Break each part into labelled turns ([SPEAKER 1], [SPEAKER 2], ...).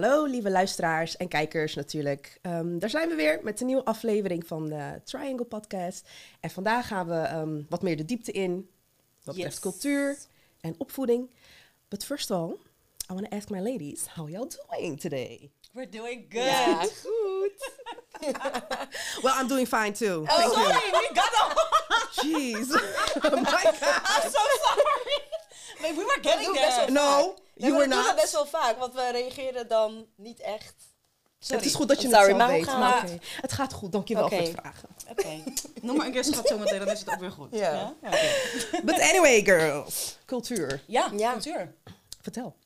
[SPEAKER 1] Hallo lieve luisteraars en kijkers natuurlijk. Ehm, daar zijn we weer met een nieuwe aflevering van de Triangle Podcast. En vandaag gaan we ehm, wat meer de diepte in wat betreft
[SPEAKER 2] Yes.
[SPEAKER 1] cultuur en opvoeding. But first of all, I want to ask my ladies, how y'all doing today?
[SPEAKER 2] We're doing good.
[SPEAKER 3] Goed.
[SPEAKER 1] Well, I'm doing fine too.
[SPEAKER 2] Oh,
[SPEAKER 1] Thank you.
[SPEAKER 2] sorry, we got a...
[SPEAKER 1] Jeez. oh my God.
[SPEAKER 2] I'm so sorry. Wait, we were getting there.
[SPEAKER 3] wel
[SPEAKER 1] No,
[SPEAKER 3] Nee,
[SPEAKER 1] you were
[SPEAKER 3] we doen dat
[SPEAKER 1] not.
[SPEAKER 3] best wel vaak, want we reageren dan niet echt.
[SPEAKER 1] Het is goed dat je
[SPEAKER 3] Sorry,
[SPEAKER 1] het zelf
[SPEAKER 3] hoe
[SPEAKER 1] weet.
[SPEAKER 3] gaan
[SPEAKER 1] Maar. Het gaat goed, dankjewel
[SPEAKER 3] Oké.
[SPEAKER 1] voor het vragen.
[SPEAKER 2] Oké. Noem maar een keer schat zo meteen, dan is het ook weer goed.
[SPEAKER 3] Ja.
[SPEAKER 2] Ja.
[SPEAKER 1] But anyway, girls. Cultuur.
[SPEAKER 2] ja,
[SPEAKER 3] Ja.
[SPEAKER 2] cultuur.
[SPEAKER 1] Vertel.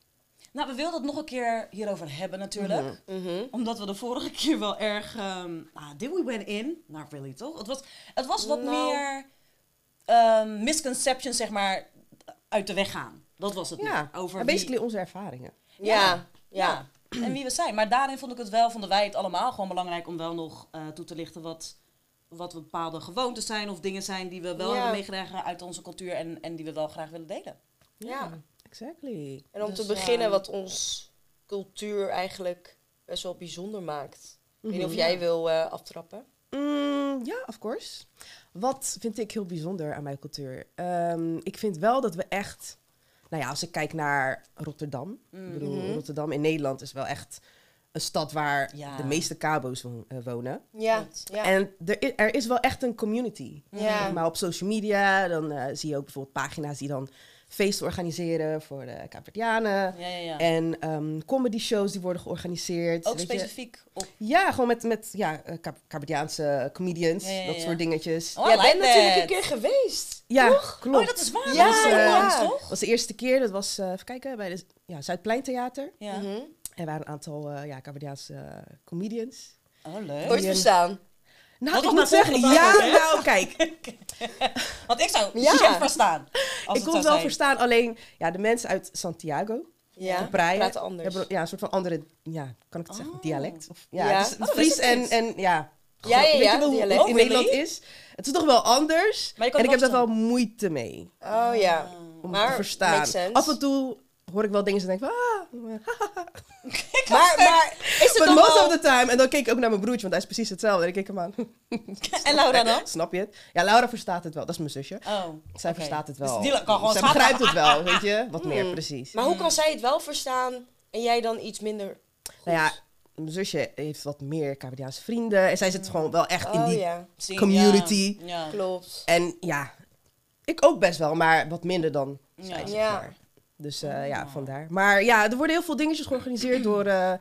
[SPEAKER 2] Nou, we wilden het nog een keer hierover hebben natuurlijk.
[SPEAKER 3] Mhm.
[SPEAKER 2] Omdat we de vorige keer wel erg... ehm ah, did we went in? Not really, toch? Het was, het was wat
[SPEAKER 3] Nou.
[SPEAKER 2] meer ehm misconceptions, zeg maar, uit de weg gaan. Dat was het
[SPEAKER 1] Ja.
[SPEAKER 2] Over wie-
[SPEAKER 1] basically onze ervaringen.
[SPEAKER 3] Ja, ja.
[SPEAKER 2] Ja, en wie we zijn. Maar daarin vond ik het wel, vonden wij het allemaal gewoon belangrijk om wel nog eh, toe te lichten wat, wat bepaalde gewoontes zijn of dingen zijn die we wel
[SPEAKER 3] Ja.
[SPEAKER 2] hebben meegedragen uit onze cultuur en, en die we wel graag willen delen.
[SPEAKER 3] ja.
[SPEAKER 1] Exactly.
[SPEAKER 3] En om
[SPEAKER 2] Dus,
[SPEAKER 3] te beginnen,
[SPEAKER 2] ehm,
[SPEAKER 3] wat ons cultuur eigenlijk best wel bijzonder maakt. Ik weet niet of
[SPEAKER 1] Mhm.
[SPEAKER 3] jij wil eh, aftrappen.
[SPEAKER 1] Mm, ja, of course. Wat vind ik heel bijzonder aan mijn cultuur? Ehm, ik vind wel dat we echt... Nou ja, als ik kijk naar Rotterdam. Ik bedoel,
[SPEAKER 3] Mhm.
[SPEAKER 1] Rotterdam in Nederland is wel echt een stad waar
[SPEAKER 2] Ja.
[SPEAKER 1] de meeste cabo's wo- eh, wonen.
[SPEAKER 3] Ja.
[SPEAKER 1] En er is, er is wel echt een community.
[SPEAKER 3] Ja.
[SPEAKER 1] Maar op social media, dan eh, zie je ook bijvoorbeeld pagina's die dan feesten organiseren voor de Caverdianen.
[SPEAKER 2] Ja, ja, ja.
[SPEAKER 1] En ehm, comedy shows die worden georganiseerd.
[SPEAKER 2] Ook
[SPEAKER 1] weet je.
[SPEAKER 2] specifiek op...
[SPEAKER 1] Ja, gewoon met, met ja, eh, comedians,
[SPEAKER 2] Ja, ja,
[SPEAKER 1] dat soort dingetjes.
[SPEAKER 2] Oh,
[SPEAKER 3] Jij bent natuurlijk een keer geweest.
[SPEAKER 1] ja, klopt.
[SPEAKER 2] Oh, dat is waar.
[SPEAKER 3] Ja,
[SPEAKER 2] dat onlangs, toch?
[SPEAKER 1] Dat was de eerste keer, dat was, eh, even kijken, bij de ja, Zuidpleintheater.
[SPEAKER 2] Ja.
[SPEAKER 3] Mhm.
[SPEAKER 1] Er waren een aantal uh, ja, comedians.
[SPEAKER 2] Oh, leuk.
[SPEAKER 3] Nooit
[SPEAKER 1] Die-
[SPEAKER 3] verstaan.
[SPEAKER 1] Nou,
[SPEAKER 2] Dat
[SPEAKER 1] ik moet zeggen, ja,
[SPEAKER 2] hè?
[SPEAKER 1] nou kijk,
[SPEAKER 2] Want ik zou
[SPEAKER 3] Ja.
[SPEAKER 2] verstaan. Als
[SPEAKER 1] ik kon het wel
[SPEAKER 2] zijn.
[SPEAKER 1] verstaan, alleen ja, de mensen uit Santiago,
[SPEAKER 3] Ja,
[SPEAKER 1] de Praia,
[SPEAKER 3] praten anders.
[SPEAKER 1] hebben ja, een soort van andere, ja, kan ik het zeggen,
[SPEAKER 2] Oh.
[SPEAKER 1] dialect? Of, ja,
[SPEAKER 3] Ja.
[SPEAKER 1] het is het
[SPEAKER 2] Oh,
[SPEAKER 1] Fries en, en ja,
[SPEAKER 3] Ja, ja,
[SPEAKER 1] weet
[SPEAKER 3] ja,
[SPEAKER 1] je wel hoe
[SPEAKER 3] dialect.
[SPEAKER 1] het in? Nederland is? Het is toch wel anders
[SPEAKER 2] Maar je kan
[SPEAKER 1] en ik heb daar
[SPEAKER 2] wel
[SPEAKER 1] wel moeite mee.
[SPEAKER 3] Oh ja.
[SPEAKER 1] om
[SPEAKER 3] Maar,
[SPEAKER 1] te verstaan. Af en toe hoor ik wel dingen en denk van, ah,
[SPEAKER 3] Maar, maar is het
[SPEAKER 1] but
[SPEAKER 3] dan
[SPEAKER 1] most
[SPEAKER 3] wel...
[SPEAKER 1] of the time. En dan keek ik ook naar mijn broertje, want hij is precies hetzelfde. En ik keek hem aan.
[SPEAKER 2] En Laura dan?
[SPEAKER 1] Snap je het? Ja, Laura verstaat het wel. Dat is mijn zusje.
[SPEAKER 2] Oh,
[SPEAKER 1] Zij verstaat het
[SPEAKER 2] Dus
[SPEAKER 1] wel.
[SPEAKER 2] die kan gewoon
[SPEAKER 1] Zij begrijpt het wel, weet je? Wat meer,
[SPEAKER 3] Mm.
[SPEAKER 1] precies.
[SPEAKER 3] Maar hoe kan zij het wel verstaan en jij dan iets minder goed?
[SPEAKER 1] Nou ja, mijn zusje heeft wat meer Cambodiaanse vrienden. En zij zit gewoon wel echt in
[SPEAKER 3] Oh
[SPEAKER 1] die...
[SPEAKER 3] ja,
[SPEAKER 1] community.
[SPEAKER 2] Ja. ja.
[SPEAKER 3] klopt.
[SPEAKER 1] En ja, ik ook best wel, maar wat minder dan
[SPEAKER 2] Ja.
[SPEAKER 1] zij, zeg
[SPEAKER 3] Ja.
[SPEAKER 1] maar. Dus eh, ja,
[SPEAKER 2] Ah.
[SPEAKER 1] vandaar. Maar ja, er worden heel veel dingetjes georganiseerd door eh,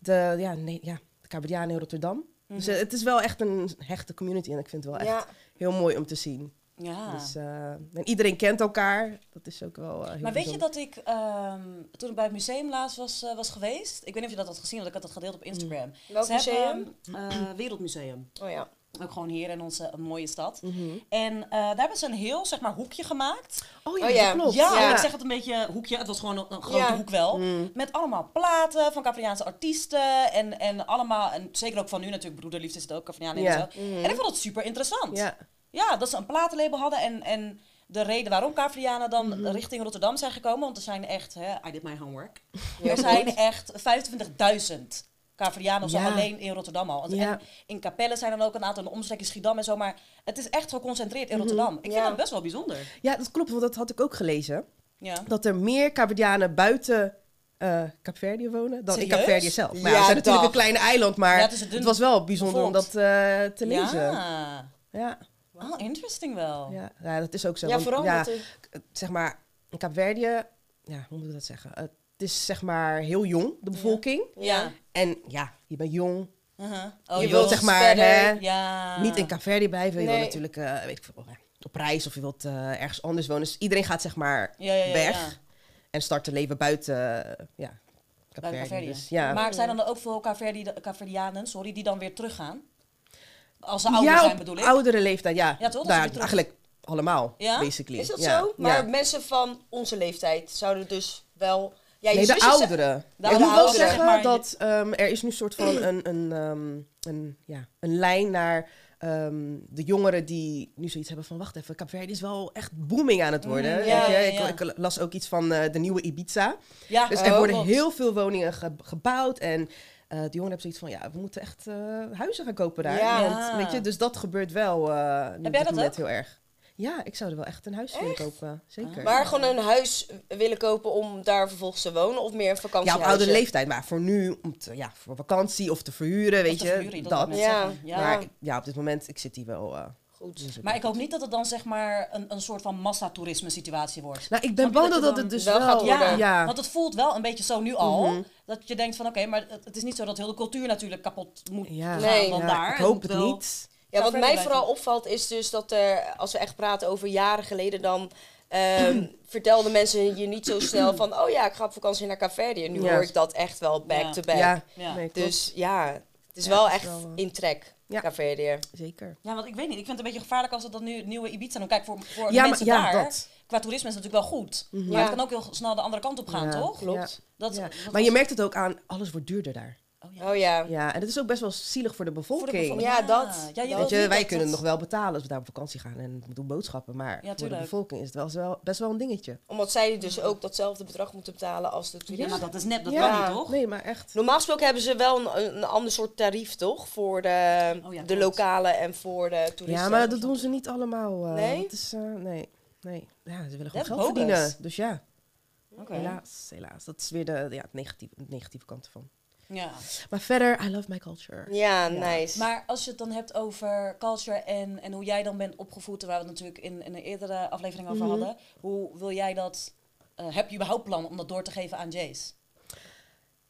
[SPEAKER 1] de, ja, nee, ja, de in Rotterdam. Dus eh, het is wel echt een hechte community en ik vind het wel echt
[SPEAKER 3] Ja,
[SPEAKER 1] heel mooi om te zien.
[SPEAKER 2] Ja.
[SPEAKER 1] Dus, eh, en iedereen kent elkaar. Dat is ook wel heel
[SPEAKER 2] Maar weet je dat ik, ehm, toen ik bij het museum laatst was, was geweest, ik weet niet of je dat had gezien, want ik had het gedeeld op Instagram.
[SPEAKER 3] welk
[SPEAKER 2] Ze
[SPEAKER 3] museum?
[SPEAKER 2] hebben, eh, Wereldmuseum.
[SPEAKER 3] Oh ja.
[SPEAKER 2] Ook gewoon hier in onze mooie stad.
[SPEAKER 1] Mhm.
[SPEAKER 2] En eh, daar hebben ze een heel, zeg maar, hoekje gemaakt.
[SPEAKER 1] Oh ja,
[SPEAKER 3] Oh ja.
[SPEAKER 1] klopt.
[SPEAKER 2] Ja,
[SPEAKER 3] Ja.
[SPEAKER 2] ik zeg het een beetje hoekje. Het was gewoon een, een grote
[SPEAKER 3] Ja.
[SPEAKER 2] hoek wel.
[SPEAKER 1] Mm.
[SPEAKER 2] Met allemaal platen van Cavriaanse artiesten. En, en allemaal, en zeker ook van nu natuurlijk, Broederliefde zit ook Cavriaan in
[SPEAKER 1] Ja.
[SPEAKER 2] en zo.
[SPEAKER 3] Mhm.
[SPEAKER 2] En ik vond het super interessant.
[SPEAKER 1] Ja.
[SPEAKER 2] Ja, dat ze een platenlabel hadden en, en de reden waarom Cavrianen dan
[SPEAKER 1] Mhm.
[SPEAKER 2] richting Rotterdam zijn gekomen, want er zijn echt, hè, I did my homework,
[SPEAKER 3] Ja,
[SPEAKER 2] er zijn echt 25.000 Zo
[SPEAKER 1] Ja.
[SPEAKER 2] alleen in Rotterdam al. En
[SPEAKER 1] Ja.
[SPEAKER 2] in Capelle zijn dan ook een aantal, in de Schiedam en zo, maar het is echt geconcentreerd in Rotterdam. Ik vind
[SPEAKER 3] Ja.
[SPEAKER 2] dat best wel bijzonder.
[SPEAKER 1] ja, dat klopt, want dat had ik ook gelezen.
[SPEAKER 2] Ja.
[SPEAKER 1] Dat er meer Cambodianen buiten eh Capverdië wonen dan in
[SPEAKER 2] Serieus?
[SPEAKER 1] Capverdië zelf. Maar ja,
[SPEAKER 3] Ja,
[SPEAKER 1] we zijn natuurlijk een klein eiland, maar
[SPEAKER 2] Ja, het is een
[SPEAKER 1] het was wel bijzonder om dat eh, te lezen.
[SPEAKER 2] Ja.
[SPEAKER 1] Ja.
[SPEAKER 2] Oh, interesting wel.
[SPEAKER 1] Ja, ja, dat is ook zo.
[SPEAKER 3] Ja,
[SPEAKER 1] want,
[SPEAKER 3] vooral
[SPEAKER 1] ja,
[SPEAKER 3] dat er-
[SPEAKER 1] zeg maar, in Kaapverdië, ja, hoe moet ik dat zeggen? Het is zeg maar heel jong, de bevolking.
[SPEAKER 2] Ja.
[SPEAKER 1] En ja, je bent jong.
[SPEAKER 2] Uh-huh.
[SPEAKER 1] je
[SPEAKER 2] Oh,
[SPEAKER 1] wilt
[SPEAKER 2] joh.
[SPEAKER 1] zeg maar hè,
[SPEAKER 2] Ja.
[SPEAKER 1] niet in Kaapverdië blijven. Je
[SPEAKER 3] Nee.
[SPEAKER 1] wilt natuurlijk, eh, weet ik veel, ja, op reis of je wilt eh, ergens anders wonen. Dus iedereen gaat zeg maar
[SPEAKER 2] ja, ja, ja,
[SPEAKER 1] weg
[SPEAKER 2] ja.
[SPEAKER 1] en start te leven buiten, eh, ja, Kaapverdië.
[SPEAKER 2] Caverdië.
[SPEAKER 1] Dus, ja.
[SPEAKER 2] Maar zijn dan ook veel Caverdi- Caverdianen, sorry, die dan weer teruggaan? Als ze ouder
[SPEAKER 1] ja,
[SPEAKER 2] zijn bedoel ik.
[SPEAKER 1] oudere leeftijd, ja.
[SPEAKER 2] Ja, toch?
[SPEAKER 1] Daar,
[SPEAKER 2] terug-
[SPEAKER 1] eigenlijk allemaal,
[SPEAKER 2] Ja?
[SPEAKER 1] basically.
[SPEAKER 3] Is dat
[SPEAKER 1] Ja,
[SPEAKER 3] zo? Maar
[SPEAKER 1] ja.
[SPEAKER 3] mensen van onze leeftijd zouden dus wel... Ja, je
[SPEAKER 1] nee, de ouderen.
[SPEAKER 2] De
[SPEAKER 1] ik moet wel zeggen
[SPEAKER 2] zeg maar.
[SPEAKER 1] dat ehm, er is nu een soort van een, een, ehm, een, ja, een lijn naar ehm, de jongeren die nu zoiets hebben van... wacht even, Cape is wel echt booming aan het worden.
[SPEAKER 2] Mm, ja, ja,
[SPEAKER 1] Ik, las ook iets van eh, de nieuwe Ibiza. Dus
[SPEAKER 3] Oh,
[SPEAKER 1] er worden heel veel woningen ge- gebouwd. En eh de jongeren hebben zoiets van... ja, we moeten echt eh, huizen gaan kopen daar.
[SPEAKER 3] Ja.
[SPEAKER 1] Want, weet je, dus dat gebeurt wel eh nu op
[SPEAKER 2] jij dat ook?
[SPEAKER 1] heel erg. Ja, ik zou er wel echt een huis willen kopen. Zeker.
[SPEAKER 2] Ah.
[SPEAKER 3] Maar gewoon een huis willen kopen om daar vervolgens te wonen of meer een
[SPEAKER 1] Ja, op oudere leeftijd. Maar voor nu, om te, ja, voor vakantie of te verhuren, weet
[SPEAKER 2] te
[SPEAKER 1] je,
[SPEAKER 2] verhuren, dat
[SPEAKER 1] dat.
[SPEAKER 3] Ja.
[SPEAKER 2] zeggen. ja.
[SPEAKER 1] Maar ja, op dit moment, ik zit hier wel... eh,
[SPEAKER 3] Goed.
[SPEAKER 2] Maar ik hoop niet dat het dan zeg maar een, een soort van massatoerisme situatie wordt.
[SPEAKER 1] Nou, ik ben
[SPEAKER 2] je
[SPEAKER 1] bang
[SPEAKER 2] dat
[SPEAKER 1] dat,
[SPEAKER 2] je
[SPEAKER 1] het dus
[SPEAKER 3] wel
[SPEAKER 1] wel...
[SPEAKER 3] gaat worden?
[SPEAKER 2] Ja,
[SPEAKER 1] ja.
[SPEAKER 2] want het voelt wel een beetje zo nu al.
[SPEAKER 1] Mhm.
[SPEAKER 2] Dat je denkt van oké, maar het, het is niet zo dat heel de cultuur natuurlijk kapot moet
[SPEAKER 1] Ja.
[SPEAKER 2] gaan
[SPEAKER 3] Nee.
[SPEAKER 2] dan
[SPEAKER 1] Ja,
[SPEAKER 2] daar.
[SPEAKER 1] ik hoop het
[SPEAKER 2] wel-
[SPEAKER 1] niet.
[SPEAKER 3] Ja, wat mij vooral opvalt is dus dat er, als we echt praten over jaren geleden, dan ehm, vertelden mensen je niet zo snel van, oh ja, ik ga op vakantie naar Caverdië. Nu
[SPEAKER 1] Ja.
[SPEAKER 3] hoor ik dat echt wel back
[SPEAKER 2] Ja.
[SPEAKER 3] to back.
[SPEAKER 1] Ja,
[SPEAKER 2] Ja.
[SPEAKER 1] nee, klopt.
[SPEAKER 3] Dus ja, het is
[SPEAKER 1] Ja,
[SPEAKER 3] wel echt
[SPEAKER 1] wel, eh,
[SPEAKER 3] in trek,
[SPEAKER 1] ja.
[SPEAKER 3] Caverdië.
[SPEAKER 1] zeker.
[SPEAKER 2] Ja, want ik weet niet. Ik vind het een beetje gevaarlijk als het dan nu het nieuwe Ibiza doen. Kijk, voor, voor
[SPEAKER 1] maar
[SPEAKER 2] mensen
[SPEAKER 1] ja,
[SPEAKER 2] daar,
[SPEAKER 1] dat.
[SPEAKER 2] qua toerisme is het natuurlijk wel goed.
[SPEAKER 1] Mhm.
[SPEAKER 2] Maar
[SPEAKER 3] Ja.
[SPEAKER 2] het kan ook heel snel de andere kant op gaan,
[SPEAKER 1] Ja.
[SPEAKER 2] toch?
[SPEAKER 3] Klopt.
[SPEAKER 2] Dat,
[SPEAKER 1] Ja.
[SPEAKER 2] dat
[SPEAKER 1] Maar
[SPEAKER 2] was-
[SPEAKER 1] je merkt het ook aan, alles wordt duurder daar.
[SPEAKER 2] Oh, ja.
[SPEAKER 3] Oh ja.
[SPEAKER 1] Ja, en het is ook best wel zielig voor de
[SPEAKER 2] Voor
[SPEAKER 1] bevolking.
[SPEAKER 2] de bevolking.
[SPEAKER 3] Ja, dat.
[SPEAKER 2] Ja, je
[SPEAKER 3] Dat-
[SPEAKER 1] Weet je, wij
[SPEAKER 2] dat
[SPEAKER 1] kunnen nog wel betalen als we daar op vakantie gaan en doen boodschappen. Maar voor de bevolking is het wel, best wel een dingetje.
[SPEAKER 3] Omdat zij dus ook datzelfde bedrag moeten betalen als de
[SPEAKER 2] Ja,
[SPEAKER 3] toeristen.
[SPEAKER 2] maar dat is nep, dat
[SPEAKER 1] ja,
[SPEAKER 2] kan niet, toch?
[SPEAKER 1] Nee, maar echt.
[SPEAKER 3] Normaal gesproken hebben ze wel een, een ander soort tarief, toch? Voor de,
[SPEAKER 2] Oh ja,
[SPEAKER 3] de lokale en voor de toeristen.
[SPEAKER 1] Ja, maar dat doen ze niet allemaal. eh,
[SPEAKER 3] Nee?
[SPEAKER 1] Het is, eh, nee, nee. Ja, ze willen gewoon geld
[SPEAKER 2] bogus.
[SPEAKER 1] verdienen. Dus ja,
[SPEAKER 2] Oké.
[SPEAKER 1] helaas, helaas. Dat is weer de, ja, het negatieve, de negatieve kant ervan.
[SPEAKER 2] Ja.
[SPEAKER 1] Maar verder, I love my culture.
[SPEAKER 3] Ja, nice.
[SPEAKER 2] Maar als je het dan hebt over culture en, en hoe jij dan bent opgevoed, waar we het natuurlijk in, in een eerdere aflevering over
[SPEAKER 1] Mhm.
[SPEAKER 2] hadden, hoe wil jij dat, eh, heb je überhaupt plan om dat door te geven aan Jace?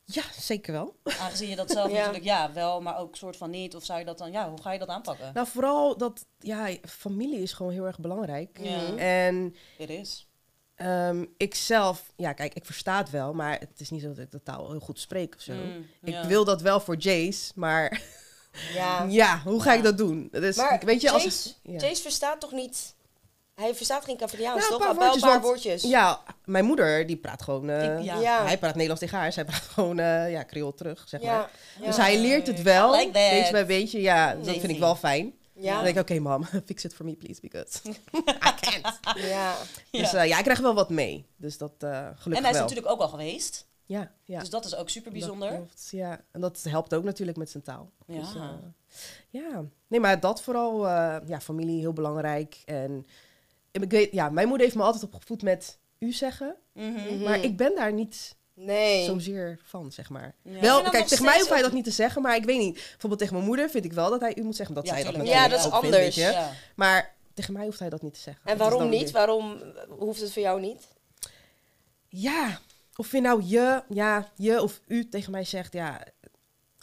[SPEAKER 1] Ja, zeker wel.
[SPEAKER 2] Aangezien je dat zelf
[SPEAKER 3] Ja.
[SPEAKER 2] natuurlijk, ja, wel, maar ook soort van niet, of zou je dat dan, ja, hoe ga je dat aanpakken?
[SPEAKER 1] Nou, vooral dat, ja, familie is gewoon heel erg belangrijk.
[SPEAKER 2] Ja.
[SPEAKER 1] En
[SPEAKER 2] It is.
[SPEAKER 1] Ehm, ik zelf, ja, kijk, ik versta het wel, maar het is niet zo dat ik de taal heel goed spreek of zo.
[SPEAKER 2] Mm,
[SPEAKER 1] Ik
[SPEAKER 2] ja.
[SPEAKER 1] wil dat wel voor Jace, maar
[SPEAKER 3] ja.
[SPEAKER 1] ja, hoe ga
[SPEAKER 2] Ja.
[SPEAKER 1] ik dat doen? Dus,
[SPEAKER 3] Maar
[SPEAKER 1] weet je, als
[SPEAKER 3] Jace,
[SPEAKER 1] ja.
[SPEAKER 3] Jace verstaat toch niet... Hij verstaat geen Cavadiaans,
[SPEAKER 1] Nou, een
[SPEAKER 3] toch?
[SPEAKER 1] paar woordjes,
[SPEAKER 3] een paar
[SPEAKER 1] want-
[SPEAKER 3] woordjes.
[SPEAKER 1] Ja, mijn moeder die praat gewoon. eh,
[SPEAKER 2] Ik- ja.
[SPEAKER 3] Ja.
[SPEAKER 1] Hij praat Nederlands tegen haar, zij praat gewoon eh ja, Creool terug, zeg maar.
[SPEAKER 3] Ja,
[SPEAKER 1] Dus hij leert het wel,
[SPEAKER 2] like
[SPEAKER 1] beetje bij beetje. Ja, dat vind ik wel fijn.
[SPEAKER 3] Ja.
[SPEAKER 1] Dan denk ik, oké mam, fix it for me please, because I can't.
[SPEAKER 3] ja.
[SPEAKER 1] Dus eh, ja, ik krijg wel wat mee. Dus dat eh gelukkig
[SPEAKER 2] En hij is
[SPEAKER 1] wel.
[SPEAKER 2] natuurlijk ook al geweest,
[SPEAKER 1] Ja, ja.
[SPEAKER 2] dus dat is ook super
[SPEAKER 1] Dat
[SPEAKER 2] bijzonder.
[SPEAKER 1] klopt, ja, en dat helpt ook natuurlijk met zijn taal.
[SPEAKER 2] Ja.
[SPEAKER 1] Dus, eh, ja, nee, maar dat vooral, ja, familie heel belangrijk. En ik weet, ja, mijn moeder heeft me altijd opgevoed met u zeggen,
[SPEAKER 2] Mhm.
[SPEAKER 1] maar ik ben daar niet
[SPEAKER 3] Nee.
[SPEAKER 1] zozeer van, zeg maar.
[SPEAKER 2] Ja.
[SPEAKER 1] Wel, kijk, tegen mij hoeft hij dat niet te zeggen, maar ik weet niet. Bijvoorbeeld tegen mijn moeder vind ik wel dat hij u moet zeggen dat
[SPEAKER 2] Ja,
[SPEAKER 1] zij dat
[SPEAKER 2] tuurlijk.
[SPEAKER 1] natuurlijk
[SPEAKER 3] Ja, dat is
[SPEAKER 1] vindt,
[SPEAKER 3] anders.
[SPEAKER 2] Ja.
[SPEAKER 1] Maar tegen mij hoeft hij dat niet te zeggen.
[SPEAKER 3] En waarom niet?
[SPEAKER 1] weer-
[SPEAKER 3] Waarom hoeft het voor jou niet?
[SPEAKER 1] Ja, of je nou je, ja, je of u tegen mij zegt, ja,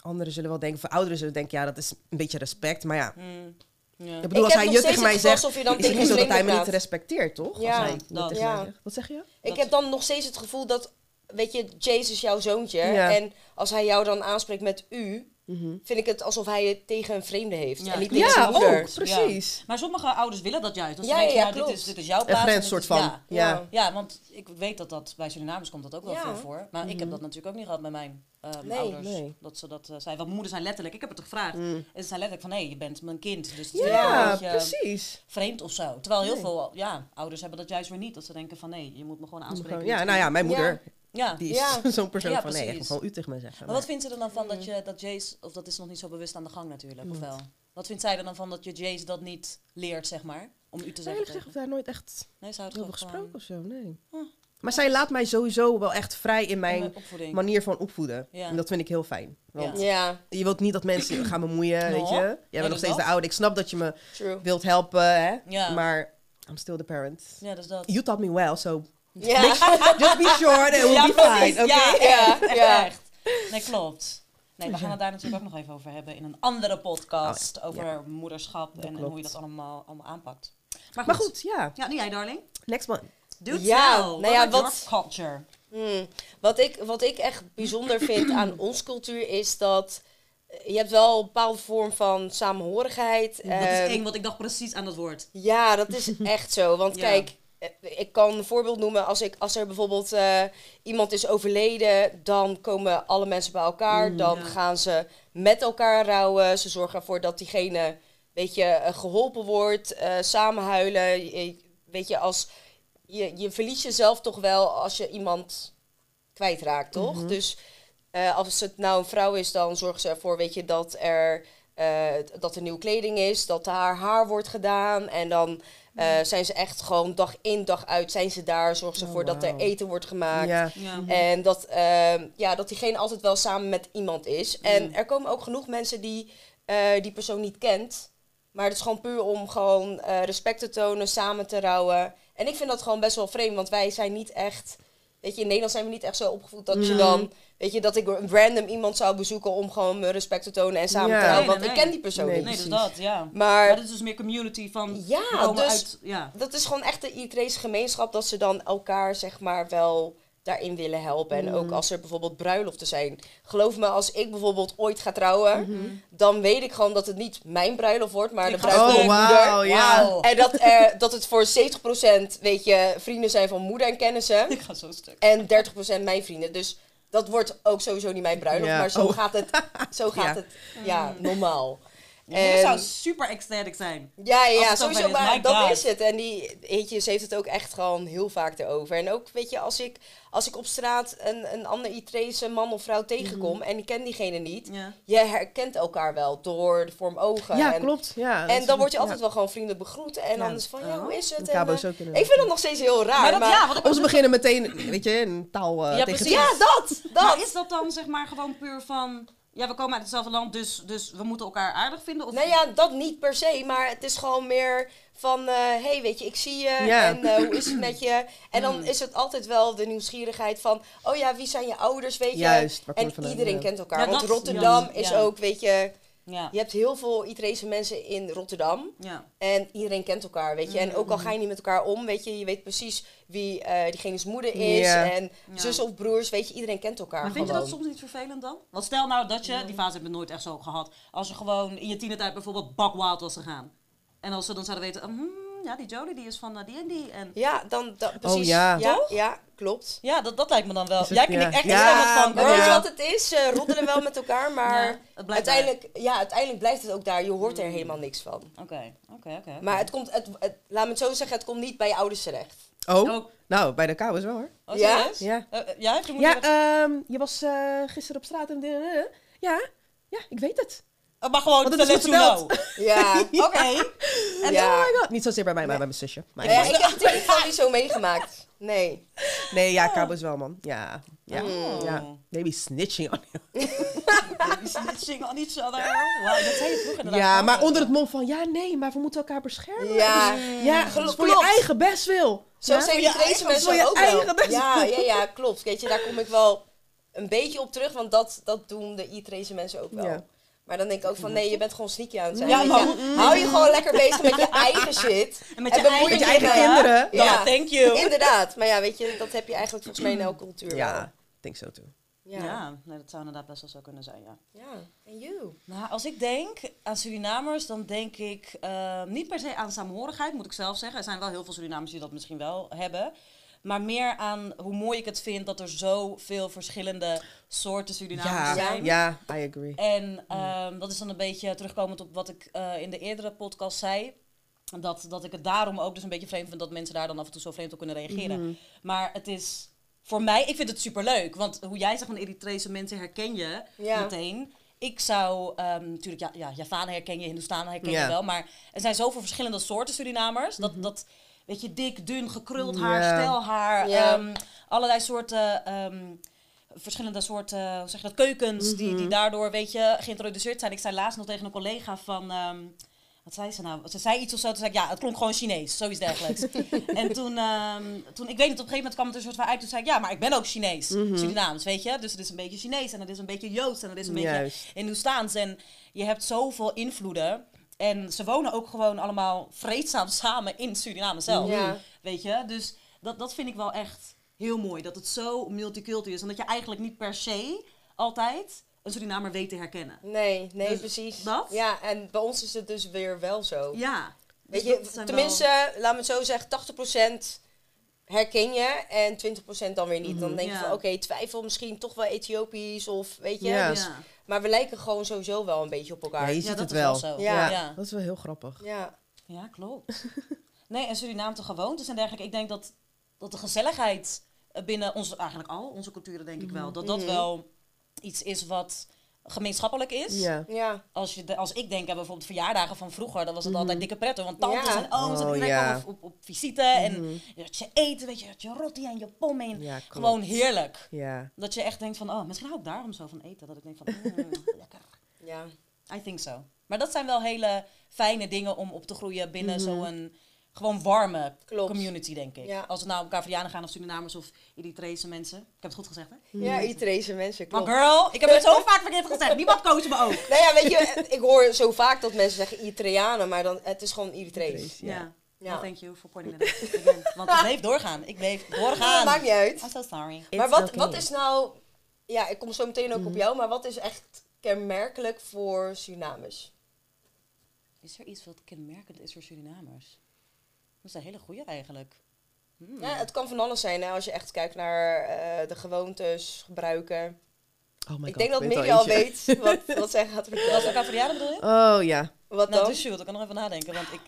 [SPEAKER 1] anderen zullen wel denken, voor ouderen zullen denken, ja, dat is een beetje respect. Maar ja,
[SPEAKER 2] Mm. Ja.
[SPEAKER 1] ik bedoel,
[SPEAKER 3] Ik
[SPEAKER 1] als
[SPEAKER 3] heb
[SPEAKER 1] hij je tegen mij zegt,
[SPEAKER 3] alsof je dan
[SPEAKER 1] is het
[SPEAKER 3] tegen
[SPEAKER 1] niet zo dat hij me niet respecteert, toch?
[SPEAKER 3] Ja,
[SPEAKER 1] als hij
[SPEAKER 2] dat.
[SPEAKER 1] tegen mij
[SPEAKER 2] Ja.
[SPEAKER 1] zegt. Wat zeg je?
[SPEAKER 3] Ik
[SPEAKER 2] Dat-
[SPEAKER 3] heb dan nog steeds het gevoel dat, weet je, Jace is jouw zoontje.
[SPEAKER 1] Ja.
[SPEAKER 3] En als hij jou dan aanspreekt met u,
[SPEAKER 1] Mhm.
[SPEAKER 3] vind ik het alsof hij het tegen een vreemde heeft.
[SPEAKER 2] Ja,
[SPEAKER 3] en niet
[SPEAKER 2] klopt.
[SPEAKER 3] tegen zijn
[SPEAKER 1] Ja,
[SPEAKER 3] moeder.
[SPEAKER 1] ook, precies.
[SPEAKER 2] Maar sommige ouders willen dat juist. Dat ze
[SPEAKER 3] Ja,
[SPEAKER 2] denken,
[SPEAKER 3] ja,
[SPEAKER 2] ja, dit, is, dit is jouw
[SPEAKER 1] Een
[SPEAKER 2] plaats. en dit
[SPEAKER 1] grenssoort
[SPEAKER 2] is-
[SPEAKER 1] van,
[SPEAKER 2] Ja.
[SPEAKER 1] ja.
[SPEAKER 3] Ja.
[SPEAKER 2] Ja, want ik weet dat dat bij Surinamers komt dat ook wel
[SPEAKER 3] Ja.
[SPEAKER 2] veel voor. Maar ik heb dat natuurlijk ook niet gehad met mijn eh,
[SPEAKER 3] Nee,
[SPEAKER 2] ouders.
[SPEAKER 1] nee.
[SPEAKER 2] Dat ze dat eh, zeiden. Want mijn moeder zijn letterlijk, ik heb het er gevraagd.
[SPEAKER 1] Mm.
[SPEAKER 2] En ze zijn letterlijk van, nee, je bent mijn kind. Dus het is wel
[SPEAKER 1] Ja,
[SPEAKER 2] een beetje
[SPEAKER 1] precies.
[SPEAKER 2] vreemd of zo. Terwijl heel
[SPEAKER 1] Nee.
[SPEAKER 2] veel ja, ouders hebben dat juist weer niet. Dat ze denken van, nee, je moet me gewoon aanspreken.
[SPEAKER 1] Ja, nou ja, mijn moeder,
[SPEAKER 2] Ja.
[SPEAKER 1] die is
[SPEAKER 3] Ja.
[SPEAKER 1] zo'n persoon
[SPEAKER 2] Ja,
[SPEAKER 1] van, nee, gewoon u tegen me zeggen.
[SPEAKER 2] Maar wat vindt ze er dan van dat, je, dat Jace, of dat is nog niet zo bewust aan de gang natuurlijk, of wel? Wat vindt zij er dan van dat je Jace dat niet leert, zeg maar? Om u te zeggen
[SPEAKER 1] eerlijk gezegd, heb daar nooit echt
[SPEAKER 2] Nee, ze
[SPEAKER 1] over
[SPEAKER 2] gewoon
[SPEAKER 1] gesproken of zo, nee.
[SPEAKER 2] Huh.
[SPEAKER 1] Maar zij laat mij sowieso wel echt vrij in mijn manier van opvoeden.
[SPEAKER 2] Ja.
[SPEAKER 1] En dat vind ik heel fijn. Want
[SPEAKER 3] Ja,
[SPEAKER 1] je wilt niet dat mensen gaan bemoeien, weet je. Jij bent nog steeds
[SPEAKER 2] dat.
[SPEAKER 1] de oude. Ik snap dat je me
[SPEAKER 3] true.
[SPEAKER 1] wilt helpen, hè.
[SPEAKER 2] Ja.
[SPEAKER 1] Maar I'm still the parent.
[SPEAKER 2] Ja, dus dat.
[SPEAKER 1] You taught me well, so
[SPEAKER 3] Ja,
[SPEAKER 1] just be sure will
[SPEAKER 2] Ja,
[SPEAKER 1] be fine, oké?
[SPEAKER 2] Ja,
[SPEAKER 3] Ja,
[SPEAKER 2] echt,
[SPEAKER 3] ja.
[SPEAKER 2] echt. Nee, klopt. Nee, we gaan het daar natuurlijk ook nog even over hebben in een andere podcast
[SPEAKER 1] Oh,
[SPEAKER 2] over moederschap en, en hoe je dat allemaal, allemaal aanpakt. Maar goed.
[SPEAKER 1] Maar goed, ja.
[SPEAKER 2] Ja, nu jij, darling.
[SPEAKER 1] Next one.
[SPEAKER 2] Do
[SPEAKER 3] Ja, nou ja, wat-
[SPEAKER 2] culture?
[SPEAKER 3] Hmm. Wat, ik, wat ik echt bijzonder vind aan ons cultuur is dat eh, je hebt wel een bepaalde vorm van samenhorigheid.
[SPEAKER 2] Dat is één wat ik dacht precies aan dat woord.
[SPEAKER 3] Ja, dat is echt zo. Want
[SPEAKER 2] Ja.
[SPEAKER 3] kijk, ik kan een voorbeeld noemen. Als, ik, als er bijvoorbeeld eh, iemand is overleden, dan komen alle mensen bij elkaar. dan
[SPEAKER 2] ja.
[SPEAKER 3] gaan ze met elkaar rouwen. Ze zorgen ervoor dat diegene weet je, eh, geholpen wordt, eh, samen huilen. Je- weet je, als, je, je verliest jezelf toch wel als je iemand kwijtraakt, toch?
[SPEAKER 1] Mhm.
[SPEAKER 3] Dus eh, als het nou een vrouw is, dan zorgen ze ervoor, weet je, dat er, eh, dat er nieuwe kleding is, dat haar haar wordt gedaan. En dan eh, zijn ze echt gewoon dag in, dag uit zijn ze daar. Zorgen ze
[SPEAKER 1] Oh,
[SPEAKER 3] ervoor dat er eten wordt gemaakt.
[SPEAKER 1] Ja.
[SPEAKER 2] Ja.
[SPEAKER 3] En dat, ehm, ja, dat diegene altijd wel samen met iemand is. En
[SPEAKER 2] Mm.
[SPEAKER 3] er komen ook genoeg mensen die eh, die persoon niet kent. Maar het is gewoon puur om gewoon eh, respect te tonen, samen te rouwen. En ik vind dat gewoon best wel vreemd, want wij zijn niet echt... Weet je, in Nederland zijn we niet echt zo opgevoed dat je dan... Weet je, dat ik een random iemand zou bezoeken om gewoon mijn respect te tonen en samen
[SPEAKER 1] Ja.
[SPEAKER 3] te.
[SPEAKER 2] Nee,
[SPEAKER 3] Want
[SPEAKER 2] nee,
[SPEAKER 3] ik ken die persoon
[SPEAKER 1] Nee,
[SPEAKER 3] niet.
[SPEAKER 2] Nee, dus dat, ja.
[SPEAKER 3] Maar
[SPEAKER 2] Maar dat is dus meer community van...
[SPEAKER 3] Ja, dus-
[SPEAKER 2] uit, ja.
[SPEAKER 3] dat is gewoon echt de Eritrese gemeenschap dat ze dan elkaar zeg maar wel daarin willen helpen. En
[SPEAKER 1] Mm.
[SPEAKER 3] ook als er bijvoorbeeld bruiloften zijn. Geloof me, als ik bijvoorbeeld ooit ga trouwen,
[SPEAKER 1] Mhm.
[SPEAKER 3] dan weet ik gewoon dat het niet mijn bruiloft wordt, maar
[SPEAKER 2] Ik
[SPEAKER 3] de bruiloft
[SPEAKER 1] Oh,
[SPEAKER 3] van mijn moeder.
[SPEAKER 1] wauw, ja.
[SPEAKER 3] En dat, er, dat het voor 70% weet je, vrienden zijn van moeder en kennissen.
[SPEAKER 2] Ik ga zo stuk.
[SPEAKER 3] En 30% mijn vrienden. Dus dat wordt ook sowieso niet mijn bruiloft.
[SPEAKER 1] Ja.
[SPEAKER 3] Maar zo
[SPEAKER 1] Oh.
[SPEAKER 3] gaat het, zo gaat
[SPEAKER 1] Ja.
[SPEAKER 3] het ja, normaal.
[SPEAKER 2] Dit zou
[SPEAKER 3] En-
[SPEAKER 2] super ecstatic zijn.
[SPEAKER 3] Ja, ja, sowieso,
[SPEAKER 2] is,
[SPEAKER 3] maar
[SPEAKER 2] my
[SPEAKER 3] dat
[SPEAKER 2] God.
[SPEAKER 3] is het. En die eetjes heeft het ook echt gewoon heel vaak erover. En ook, weet je, als ik, als ik op straat een, een ander Itrese man of vrouw tegenkom
[SPEAKER 1] Mhm.
[SPEAKER 3] en ik ken diegene niet,
[SPEAKER 2] Ja.
[SPEAKER 3] je herkent elkaar wel door de vorm ogen.
[SPEAKER 1] Ja,
[SPEAKER 3] en,
[SPEAKER 1] klopt. Ja,
[SPEAKER 3] En dan word je
[SPEAKER 1] ja.
[SPEAKER 3] altijd wel gewoon vriendelijk begroet. En dan is van, ja,
[SPEAKER 2] Oh.
[SPEAKER 3] hoe is het? En, eh, ik vind dat nog steeds heel raar.
[SPEAKER 2] Maar dat,
[SPEAKER 3] maar,
[SPEAKER 2] ja, wat ik
[SPEAKER 1] Of ze beginnen meteen, weet je, een taal eh,
[SPEAKER 2] Ja,
[SPEAKER 1] tegen
[SPEAKER 2] precies.
[SPEAKER 3] ja, dat! dat.
[SPEAKER 2] Maar is dat dan zeg maar gewoon puur van... Ja, we komen uit hetzelfde land, dus, dus we moeten elkaar aardig vinden? Of
[SPEAKER 3] Nou ja, dat niet per se, maar het is gewoon meer van, hé, hey, weet je, ik zie je
[SPEAKER 1] Ja.
[SPEAKER 3] en eh, hoe is het met je? En dan
[SPEAKER 2] Mm.
[SPEAKER 3] is het altijd wel de nieuwsgierigheid van, oh ja, wie zijn je ouders, weet je?
[SPEAKER 1] Juist,
[SPEAKER 3] En iedereen
[SPEAKER 1] ja.
[SPEAKER 3] kent elkaar,
[SPEAKER 2] Ja,
[SPEAKER 3] want
[SPEAKER 2] dat-
[SPEAKER 3] Rotterdam
[SPEAKER 2] ja,
[SPEAKER 3] is
[SPEAKER 2] ja.
[SPEAKER 3] ook, weet je,
[SPEAKER 2] Ja.
[SPEAKER 3] je hebt heel veel Itrese mensen in Rotterdam.
[SPEAKER 2] ja.
[SPEAKER 3] En iedereen kent elkaar, weet je. En ook al
[SPEAKER 2] Mm.
[SPEAKER 3] ga je niet met elkaar om, weet je, je weet precies wie eh diegene's moeder is. En
[SPEAKER 2] Ja.
[SPEAKER 3] zus of broers, weet je, iedereen kent elkaar
[SPEAKER 2] Maar vind je dat soms niet vervelend dan? Want stel nou dat je, die fase heb ik nooit echt zo gehad, als je gewoon in je tienertijd bijvoorbeeld bakwild was gegaan. En als ze dan zouden weten, hmm, ja, die Jolie die is van eh, die en die. En
[SPEAKER 3] Ja, dan, dan precies.
[SPEAKER 1] ja.
[SPEAKER 3] ja,
[SPEAKER 2] Toch?
[SPEAKER 3] ja, klopt.
[SPEAKER 2] ja, dat, dat lijkt me dan wel.
[SPEAKER 1] Is het-
[SPEAKER 2] Jij knikt
[SPEAKER 1] ja.
[SPEAKER 2] echt
[SPEAKER 1] Ja,
[SPEAKER 2] helemaal van.
[SPEAKER 1] Ja.
[SPEAKER 3] weet je wat het is? Ze roddelen wel met elkaar, maar
[SPEAKER 2] Ja, Mm.
[SPEAKER 3] uiteindelijk, ja, uiteindelijk blijft het ook daar. Je hoort er helemaal niks van.
[SPEAKER 2] Oké, oké, oké.
[SPEAKER 3] Maar het komt, het, het- laat me het zo zeggen, het komt niet bij je ouders terecht.
[SPEAKER 1] Oh,
[SPEAKER 2] Oh,
[SPEAKER 1] nou, bij de is wel hoor.
[SPEAKER 2] oh,
[SPEAKER 3] Ja?
[SPEAKER 1] Ja.
[SPEAKER 2] Eh, eh, ja, heeft je moeder...
[SPEAKER 1] Ja, ehm, je was eh, gisteren op straat en... eh, ja, ja, ik weet het.
[SPEAKER 2] Oh, maar gewoon
[SPEAKER 1] Want het is
[SPEAKER 2] let you know.
[SPEAKER 3] Ja.
[SPEAKER 2] Oké. En
[SPEAKER 3] Ja.
[SPEAKER 1] Oh my god. Niet zozeer bij mij, maar bij mijn zusje. Maar
[SPEAKER 3] Ja, ik heb het in ieder geval niet zo meegemaakt. Nee.
[SPEAKER 1] Nee, ja, Cabo is wel, man. Ja, ja,
[SPEAKER 2] Oh.
[SPEAKER 1] ja. Maybe snitching on you.
[SPEAKER 2] Baby snitching on each other. Wow, dat zei je vroeger.
[SPEAKER 1] Ja, maar onder het mom van... Ja, nee, maar we moeten elkaar beschermen.
[SPEAKER 3] Ja.
[SPEAKER 1] Dus- ja, dus voor je eigen best wil.
[SPEAKER 3] Zo
[SPEAKER 1] ja?
[SPEAKER 3] zijn die deze mensen
[SPEAKER 1] je
[SPEAKER 3] ook
[SPEAKER 1] eigen
[SPEAKER 3] wel. Ja, ja, ja, klopt. Weet je, daar kom ik wel een beetje op terug, want dat, dat doen de Itrese mensen ook wel.
[SPEAKER 1] Ja.
[SPEAKER 3] Maar dan denk ik ook van, nee, je bent gewoon sneaky aan het zijn.
[SPEAKER 2] Ja, maar-.
[SPEAKER 3] Hou je gewoon lekker bezig met je eigen shit.
[SPEAKER 2] En met
[SPEAKER 3] En
[SPEAKER 2] je eigen,
[SPEAKER 3] je
[SPEAKER 1] eigen
[SPEAKER 3] met-
[SPEAKER 1] kinderen.
[SPEAKER 2] Ja, thank you.
[SPEAKER 3] Inderdaad. Maar ja, weet je, dat heb je eigenlijk volgens mij in elke cultuur
[SPEAKER 1] Ja, ik denk zo toe.
[SPEAKER 2] Ja,
[SPEAKER 3] Ja.
[SPEAKER 2] nee, dat zou inderdaad best wel zo kunnen zijn, ja.
[SPEAKER 3] Ja. En you?
[SPEAKER 2] Nou, als ik denk aan Surinamers, dan denk ik eh, niet per se aan samenhorigheid, moet ik zelf zeggen. Er zijn wel heel veel Surinamers die dat misschien wel hebben. Maar meer aan hoe mooi ik het vind dat er zoveel verschillende soorten Surinamers
[SPEAKER 1] Ja,
[SPEAKER 2] zijn.
[SPEAKER 1] ja, I agree.
[SPEAKER 2] En ehm, dat is dan een beetje terugkomend op wat ik eh, in de eerdere podcast zei. Dat, dat ik het daarom ook dus een beetje vreemd vind dat mensen daar dan af en toe zo vreemd op kunnen reageren.
[SPEAKER 1] Mhm.
[SPEAKER 2] Maar het is voor mij, ik vind het superleuk. Want hoe jij zegt van Eritrese mensen herken je
[SPEAKER 3] Ja.
[SPEAKER 2] meteen. Ik zou, ehm, natuurlijk, ja, ja, Javanen herken je, Hindoestanen herken je wel. Maar er zijn zoveel verschillende soorten Surinamers. Dat, dat weet je, dik, dun, gekruld haar,
[SPEAKER 1] Mhm. Ja.
[SPEAKER 2] stelhaar. Ehm, allerlei soorten, ehm, verschillende soorten, hoe zeg je dat, keukens. die,
[SPEAKER 1] Mhm.
[SPEAKER 2] die daardoor, weet je, geïntroduceerd zijn. Ik zei laatst nog tegen een collega van... ehm, wat zei ze nou? Ze zei iets of zo. Toen zei ik, ja, het klonk gewoon Chinees. Zoiets dergelijks. en toen, toen, ik weet niet, op een gegeven moment kwam het er een soort van uit. Toen zei ik, ja, maar ik ben ook Chinees.
[SPEAKER 1] Mhm.
[SPEAKER 2] Surinaams, weet je? Dus het is een beetje Chinees en het is een beetje Joods en het is een beetje
[SPEAKER 1] Juist.
[SPEAKER 2] Hindoestaans. En je hebt zoveel invloeden. En ze wonen ook gewoon allemaal vreedzaam samen in Suriname zelf.
[SPEAKER 3] Ja.
[SPEAKER 2] Weet je? Dus dat, dat vind ik wel echt heel mooi. Dat het zo multicultureel is. En dat je eigenlijk niet per se altijd een Surinamer weet te herkennen.
[SPEAKER 3] Nee, nee,
[SPEAKER 2] Dus
[SPEAKER 3] precies.
[SPEAKER 2] dat?
[SPEAKER 3] Ja, en bij ons is het dus weer wel zo.
[SPEAKER 2] Ja.
[SPEAKER 3] Weet
[SPEAKER 2] Dus
[SPEAKER 3] je, tenminste,
[SPEAKER 2] wel-
[SPEAKER 3] laat me het zo zeggen, 80% herken je en 20% dan weer niet. Dan denk je
[SPEAKER 2] Ja.
[SPEAKER 3] van, oké, twijfel misschien toch wel Ethiopisch of weet je.
[SPEAKER 1] Ja.
[SPEAKER 3] Dus,
[SPEAKER 2] Ja.
[SPEAKER 3] Maar we lijken gewoon sowieso wel een beetje op
[SPEAKER 1] Ja,
[SPEAKER 3] elkaar.
[SPEAKER 1] je
[SPEAKER 3] Ja,
[SPEAKER 1] ziet
[SPEAKER 2] dat
[SPEAKER 1] het
[SPEAKER 2] is
[SPEAKER 1] wel.
[SPEAKER 2] wel zo.
[SPEAKER 3] Ja.
[SPEAKER 2] Ja.
[SPEAKER 1] Dat is wel heel grappig.
[SPEAKER 2] Ja, klopt. Nee, en Suriname te gewoontes en dergelijke. Ik denk dat, dat de gezelligheid eh, binnen onze, eigenlijk al onze culturen, denk ik wel, dat dat
[SPEAKER 3] Mhm.
[SPEAKER 2] wel iets is wat gemeenschappelijk is.
[SPEAKER 1] Ja.
[SPEAKER 3] ja.
[SPEAKER 2] Als, je de, als ik denk aan bijvoorbeeld verjaardagen van vroeger, dan was het altijd dikke pretto. Want tantes
[SPEAKER 3] Ja.
[SPEAKER 2] en ooms en
[SPEAKER 1] Oh,
[SPEAKER 2] iedereen
[SPEAKER 1] ja.
[SPEAKER 2] op, op, op visite. En je had je eten, weet je, had je rotti en je pom en
[SPEAKER 1] Ja, klopt.
[SPEAKER 2] Gewoon heerlijk.
[SPEAKER 1] Ja.
[SPEAKER 2] Dat je echt denkt van, oh, misschien hou ik daarom zo van eten. Dat ik denk van, mm, lekker.
[SPEAKER 3] ja.
[SPEAKER 2] I think so. Maar dat zijn wel hele fijne dingen om op te groeien binnen
[SPEAKER 1] Mhm.
[SPEAKER 2] zo'n gewoon warme
[SPEAKER 3] Klopt.
[SPEAKER 2] community, denk ik.
[SPEAKER 3] Ja.
[SPEAKER 2] Als het nou om Cavrianen gaan of Surinamers of Eritrese mensen. Ik heb het goed gezegd, hè?
[SPEAKER 3] Ja, Itrese mensen,
[SPEAKER 2] Maar
[SPEAKER 3] klopt.
[SPEAKER 2] girl, ik heb het zo vaak verkeerd gezegd. Niemand coacht me ook.
[SPEAKER 3] Nou ja, weet je, ik hoor zo vaak dat mensen zeggen Eritreanen, maar dan, het is gewoon Eritrees.
[SPEAKER 1] Ja.
[SPEAKER 2] Ja.
[SPEAKER 3] Ja.
[SPEAKER 2] Well, thank you for pointing it out. Again. Want ik bleef doorgaan. Ik bleef doorgaan.
[SPEAKER 3] Maakt niet uit.
[SPEAKER 2] I'm so sorry.
[SPEAKER 3] Maar wat,
[SPEAKER 1] okay.
[SPEAKER 3] wat is nou, ja, ik kom zo meteen ook op jou, maar wat is echt kenmerkelijk voor Surinamers?
[SPEAKER 2] Is er iets wat kenmerkend is voor Surinamers? Dat is een hele goeie eigenlijk. Hmm.
[SPEAKER 3] Ja, het kan van alles zijn, hè, als je echt kijkt naar eh, de gewoontes, gebruiken.
[SPEAKER 1] Oh my
[SPEAKER 3] ik
[SPEAKER 1] god,
[SPEAKER 3] denk dat Miri al weet wat, wat zij gaat
[SPEAKER 2] Was het
[SPEAKER 3] vertellen.
[SPEAKER 2] Cavrianen bedoel je?
[SPEAKER 1] Oh ja,
[SPEAKER 3] Wat
[SPEAKER 2] Nou,
[SPEAKER 3] dan?
[SPEAKER 2] dus shoot. Ik kan nog even nadenken, want ik...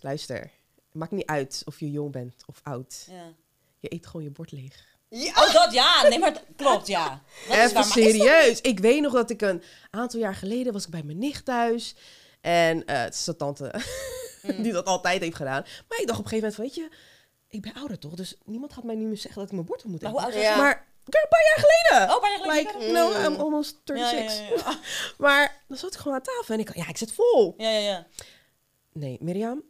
[SPEAKER 1] Luister. Maakt niet uit of je jong bent of oud.
[SPEAKER 2] Ja.
[SPEAKER 1] Je eet gewoon je bord leeg.
[SPEAKER 3] Ja,
[SPEAKER 2] Oh, dat ja. Nee, maar klopt, ja. Dat is waar,
[SPEAKER 1] Even
[SPEAKER 2] maar is dat-
[SPEAKER 1] serieus. Ik weet nog dat ik een aantal jaar geleden was ik bij mijn nicht thuis. En eh het is tante
[SPEAKER 2] Mm.
[SPEAKER 1] die dat altijd heeft gedaan. Maar ik dacht op een gegeven moment van, weet je, ik ben ouder toch? Dus niemand gaat mij nu meer zeggen dat ik mijn bord moet eten. Maar Maar een paar jaar geleden.
[SPEAKER 2] Oh, paar jaar geleden.
[SPEAKER 1] No,
[SPEAKER 3] mm.
[SPEAKER 1] I'm almost 36. Maar dan zat ik gewoon aan tafel en ik ja, ik zit vol.
[SPEAKER 2] Ja, ja, ja.
[SPEAKER 1] Nee, Mirjam,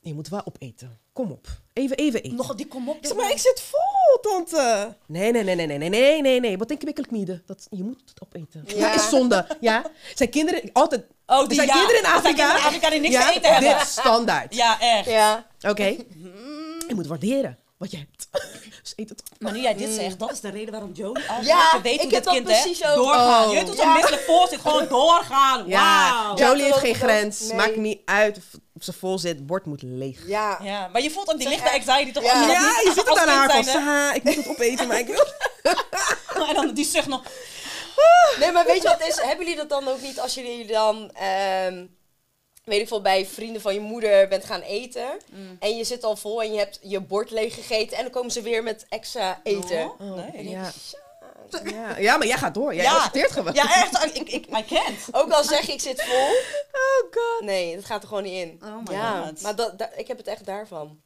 [SPEAKER 1] je moet wel opeten. Kom op. Even, even eten.
[SPEAKER 2] Nog die kom op.
[SPEAKER 1] Maar, ik zit vol, tante. Nee, nee, nee, nee, nee, nee, nee, nee. nee. Wat denk je, wikkelijk niet? Dat, je moet het opeten.
[SPEAKER 3] Ja.
[SPEAKER 1] Dat is zonde. Ja. Zijn kinderen, altijd,
[SPEAKER 2] Oh, die
[SPEAKER 1] zijn
[SPEAKER 2] ja.
[SPEAKER 1] kinderen in
[SPEAKER 2] zijn
[SPEAKER 1] Afrika.
[SPEAKER 2] kinderen in Afrika die niks
[SPEAKER 1] ja,
[SPEAKER 2] te eten hebben.
[SPEAKER 1] Dit standaard.
[SPEAKER 2] Ja, echt.
[SPEAKER 3] ja.
[SPEAKER 1] Oké. Je moet waarderen wat je hebt. dus eet het.
[SPEAKER 2] Maar nu jij dit zegt, dat is de reden waarom Jolie altijd
[SPEAKER 3] Ja,
[SPEAKER 2] je weet
[SPEAKER 3] ik
[SPEAKER 2] hoe dit
[SPEAKER 3] dat
[SPEAKER 2] kind
[SPEAKER 3] precies
[SPEAKER 2] hè, doorgaan.
[SPEAKER 1] Oh.
[SPEAKER 2] Je weet hoe zo'n misselijk vol zit, gewoon doorgaan.
[SPEAKER 1] Ja, Jolie heeft geen grens.
[SPEAKER 3] Nee.
[SPEAKER 1] Maakt niet uit of, ze vol zit. Bord moet leeg.
[SPEAKER 3] Ja.
[SPEAKER 2] Ja, maar je voelt ook die lichte anxiety toch?
[SPEAKER 3] Ja.
[SPEAKER 1] Ja, je ziet het aan haar van,
[SPEAKER 2] zijnde.
[SPEAKER 1] "Sa, ik moet het opeten, maar ik wil...
[SPEAKER 2] En dan die zucht nog.
[SPEAKER 3] Nee, maar weet je wat is? Hebben jullie dat dan ook niet als jullie dan, ehm, weet ik veel, bij vrienden van je moeder bent gaan eten.
[SPEAKER 2] Mm.
[SPEAKER 3] En je zit al vol en je hebt je bord leeg gegeten. En dan komen ze weer met extra eten.
[SPEAKER 2] Oh, nee.
[SPEAKER 1] Ja. Ja. ja, maar jij gaat door. Jij
[SPEAKER 2] Ja.
[SPEAKER 1] accepteert gewoon.
[SPEAKER 2] Ja, echt. Ik, ik, I can't.
[SPEAKER 3] Ook al zeg je ik zit vol.
[SPEAKER 1] Oh god.
[SPEAKER 3] Nee, dat gaat er gewoon niet in.
[SPEAKER 2] Oh my
[SPEAKER 3] ja,
[SPEAKER 2] God.
[SPEAKER 3] maar dat, ik heb het echt daarvan.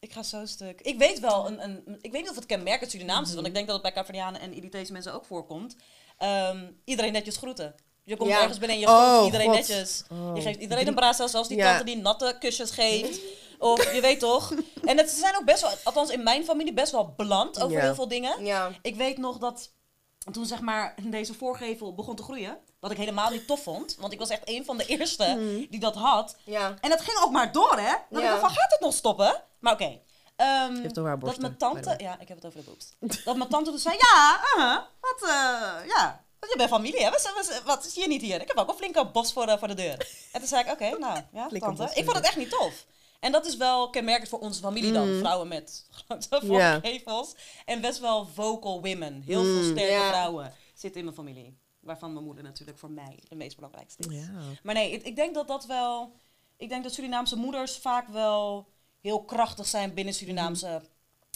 [SPEAKER 2] Ik ga zo stuk. Ik weet wel, een, een, ik weet niet of het kenmerkend Surinaams is, want ik denk dat het bij Caverdianen en Iritese mensen ook voorkomt. Ehm, iedereen netjes groeten. Je komt
[SPEAKER 3] Ja.
[SPEAKER 2] ergens binnen en je
[SPEAKER 1] Oh,
[SPEAKER 2] groet iedereen
[SPEAKER 1] God.
[SPEAKER 2] netjes.
[SPEAKER 1] Oh.
[SPEAKER 2] Je geeft iedereen een brasa, zelfs die
[SPEAKER 1] Ja.
[SPEAKER 2] tante die natte kusjes geeft. Of je weet toch. En het zijn ook best wel, althans in mijn familie, best wel beland over
[SPEAKER 1] Ja.
[SPEAKER 2] heel veel dingen.
[SPEAKER 3] Ja.
[SPEAKER 2] Ik weet nog dat toen zeg maar deze voorgevel begon te groeien, wat ik helemaal niet tof vond. Want ik was echt een van de eerste die dat had.
[SPEAKER 3] Ja.
[SPEAKER 2] En dat ging ook maar door, hè? Dat ik
[SPEAKER 3] Ja.
[SPEAKER 2] dacht van, gaat het nog stoppen? Maar oké. Ehm,
[SPEAKER 1] haar
[SPEAKER 2] dat mijn tante... Ja, ik heb het over de boobs. dat mijn tante toen zei, ja, uh, wat, eh, ja... Want je bent familie, hè? Wat, zie je niet hier? Ik heb ook een flinke bos voor de, voor de deur. En toen zei ik, oké, nou, ja, tante. Ik vond het echt niet tof. En dat is wel kenmerkend voor onze familie dan. Vrouwen met grote voorgevels. En best wel vocal women. Heel veel sterke
[SPEAKER 3] Ja.
[SPEAKER 2] vrouwen zitten in mijn familie. Waarvan mijn moeder natuurlijk voor mij de meest belangrijkste is. Maar nee, ik, ik denk dat dat wel... Ik denk dat Surinaamse moeders vaak wel heel krachtig zijn binnen Surinaamse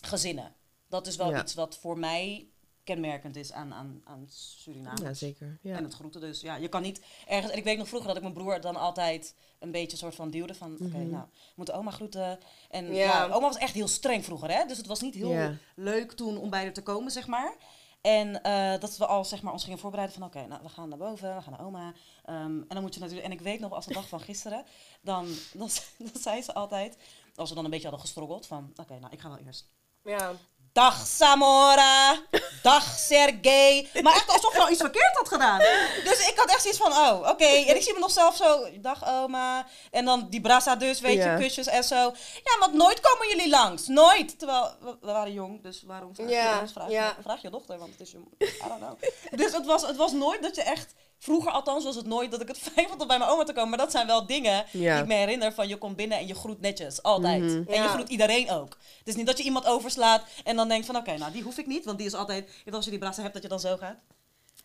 [SPEAKER 2] gezinnen. Dat is wel
[SPEAKER 1] Ja.
[SPEAKER 2] iets wat voor mij kenmerkend is aan, aan, aan Suriname.
[SPEAKER 1] Ja, zeker. Ja.
[SPEAKER 2] En het groeten dus. Ja, je kan niet ergens... En ik weet nog vroeger dat ik mijn broer dan altijd een beetje soort van duwde van... Oké, nou, we moeten oma groeten. En ja.
[SPEAKER 3] Ja.
[SPEAKER 2] oma was echt heel streng vroeger, hè. Dus het was niet heel
[SPEAKER 1] Ja.
[SPEAKER 2] leuk toen om bij haar te komen, zeg maar. En eh, dat we al zeg maar, ons gingen voorbereiden van... Oké, nou, we gaan naar boven, we gaan naar oma. Ehm, en dan moet je natuurlijk... En ik weet nog, als de dag van gisteren... Dan, dan, dan zei ze altijd... Als we dan een beetje hadden gestroggeld van... Oké, nou, ik ga wel eerst.
[SPEAKER 3] Ja.
[SPEAKER 2] Dag Samora. Dag Sergej. Maar echt alsof je al iets verkeerd had gedaan. Dus ik had echt zoiets van, oh, oké. En ik zie me nog zelf zo, dag oma. En dan die brasa dus, weet
[SPEAKER 1] Ja.
[SPEAKER 2] je, kusjes en zo. Ja, want nooit komen jullie langs. Nooit. Terwijl, we, we waren jong, dus waarom vraag
[SPEAKER 3] Ja,
[SPEAKER 2] je ons? Vraag,
[SPEAKER 3] ja.
[SPEAKER 2] vraag je dochter, want het is je... I don't know. Dus het was, het was nooit dat je echt Vroeger althans was het nooit dat ik het fijn vond om bij mijn oma te komen. Maar dat zijn wel dingen
[SPEAKER 1] Ja.
[SPEAKER 2] die ik me herinner van je komt binnen en je groet netjes. Altijd.
[SPEAKER 1] Mhm.
[SPEAKER 2] En je groet iedereen ook. Het is niet dat je iemand overslaat en dan denkt van oké, nou die hoef ik niet. Want die is altijd, als je die brasa hebt dat je dan zo gaat.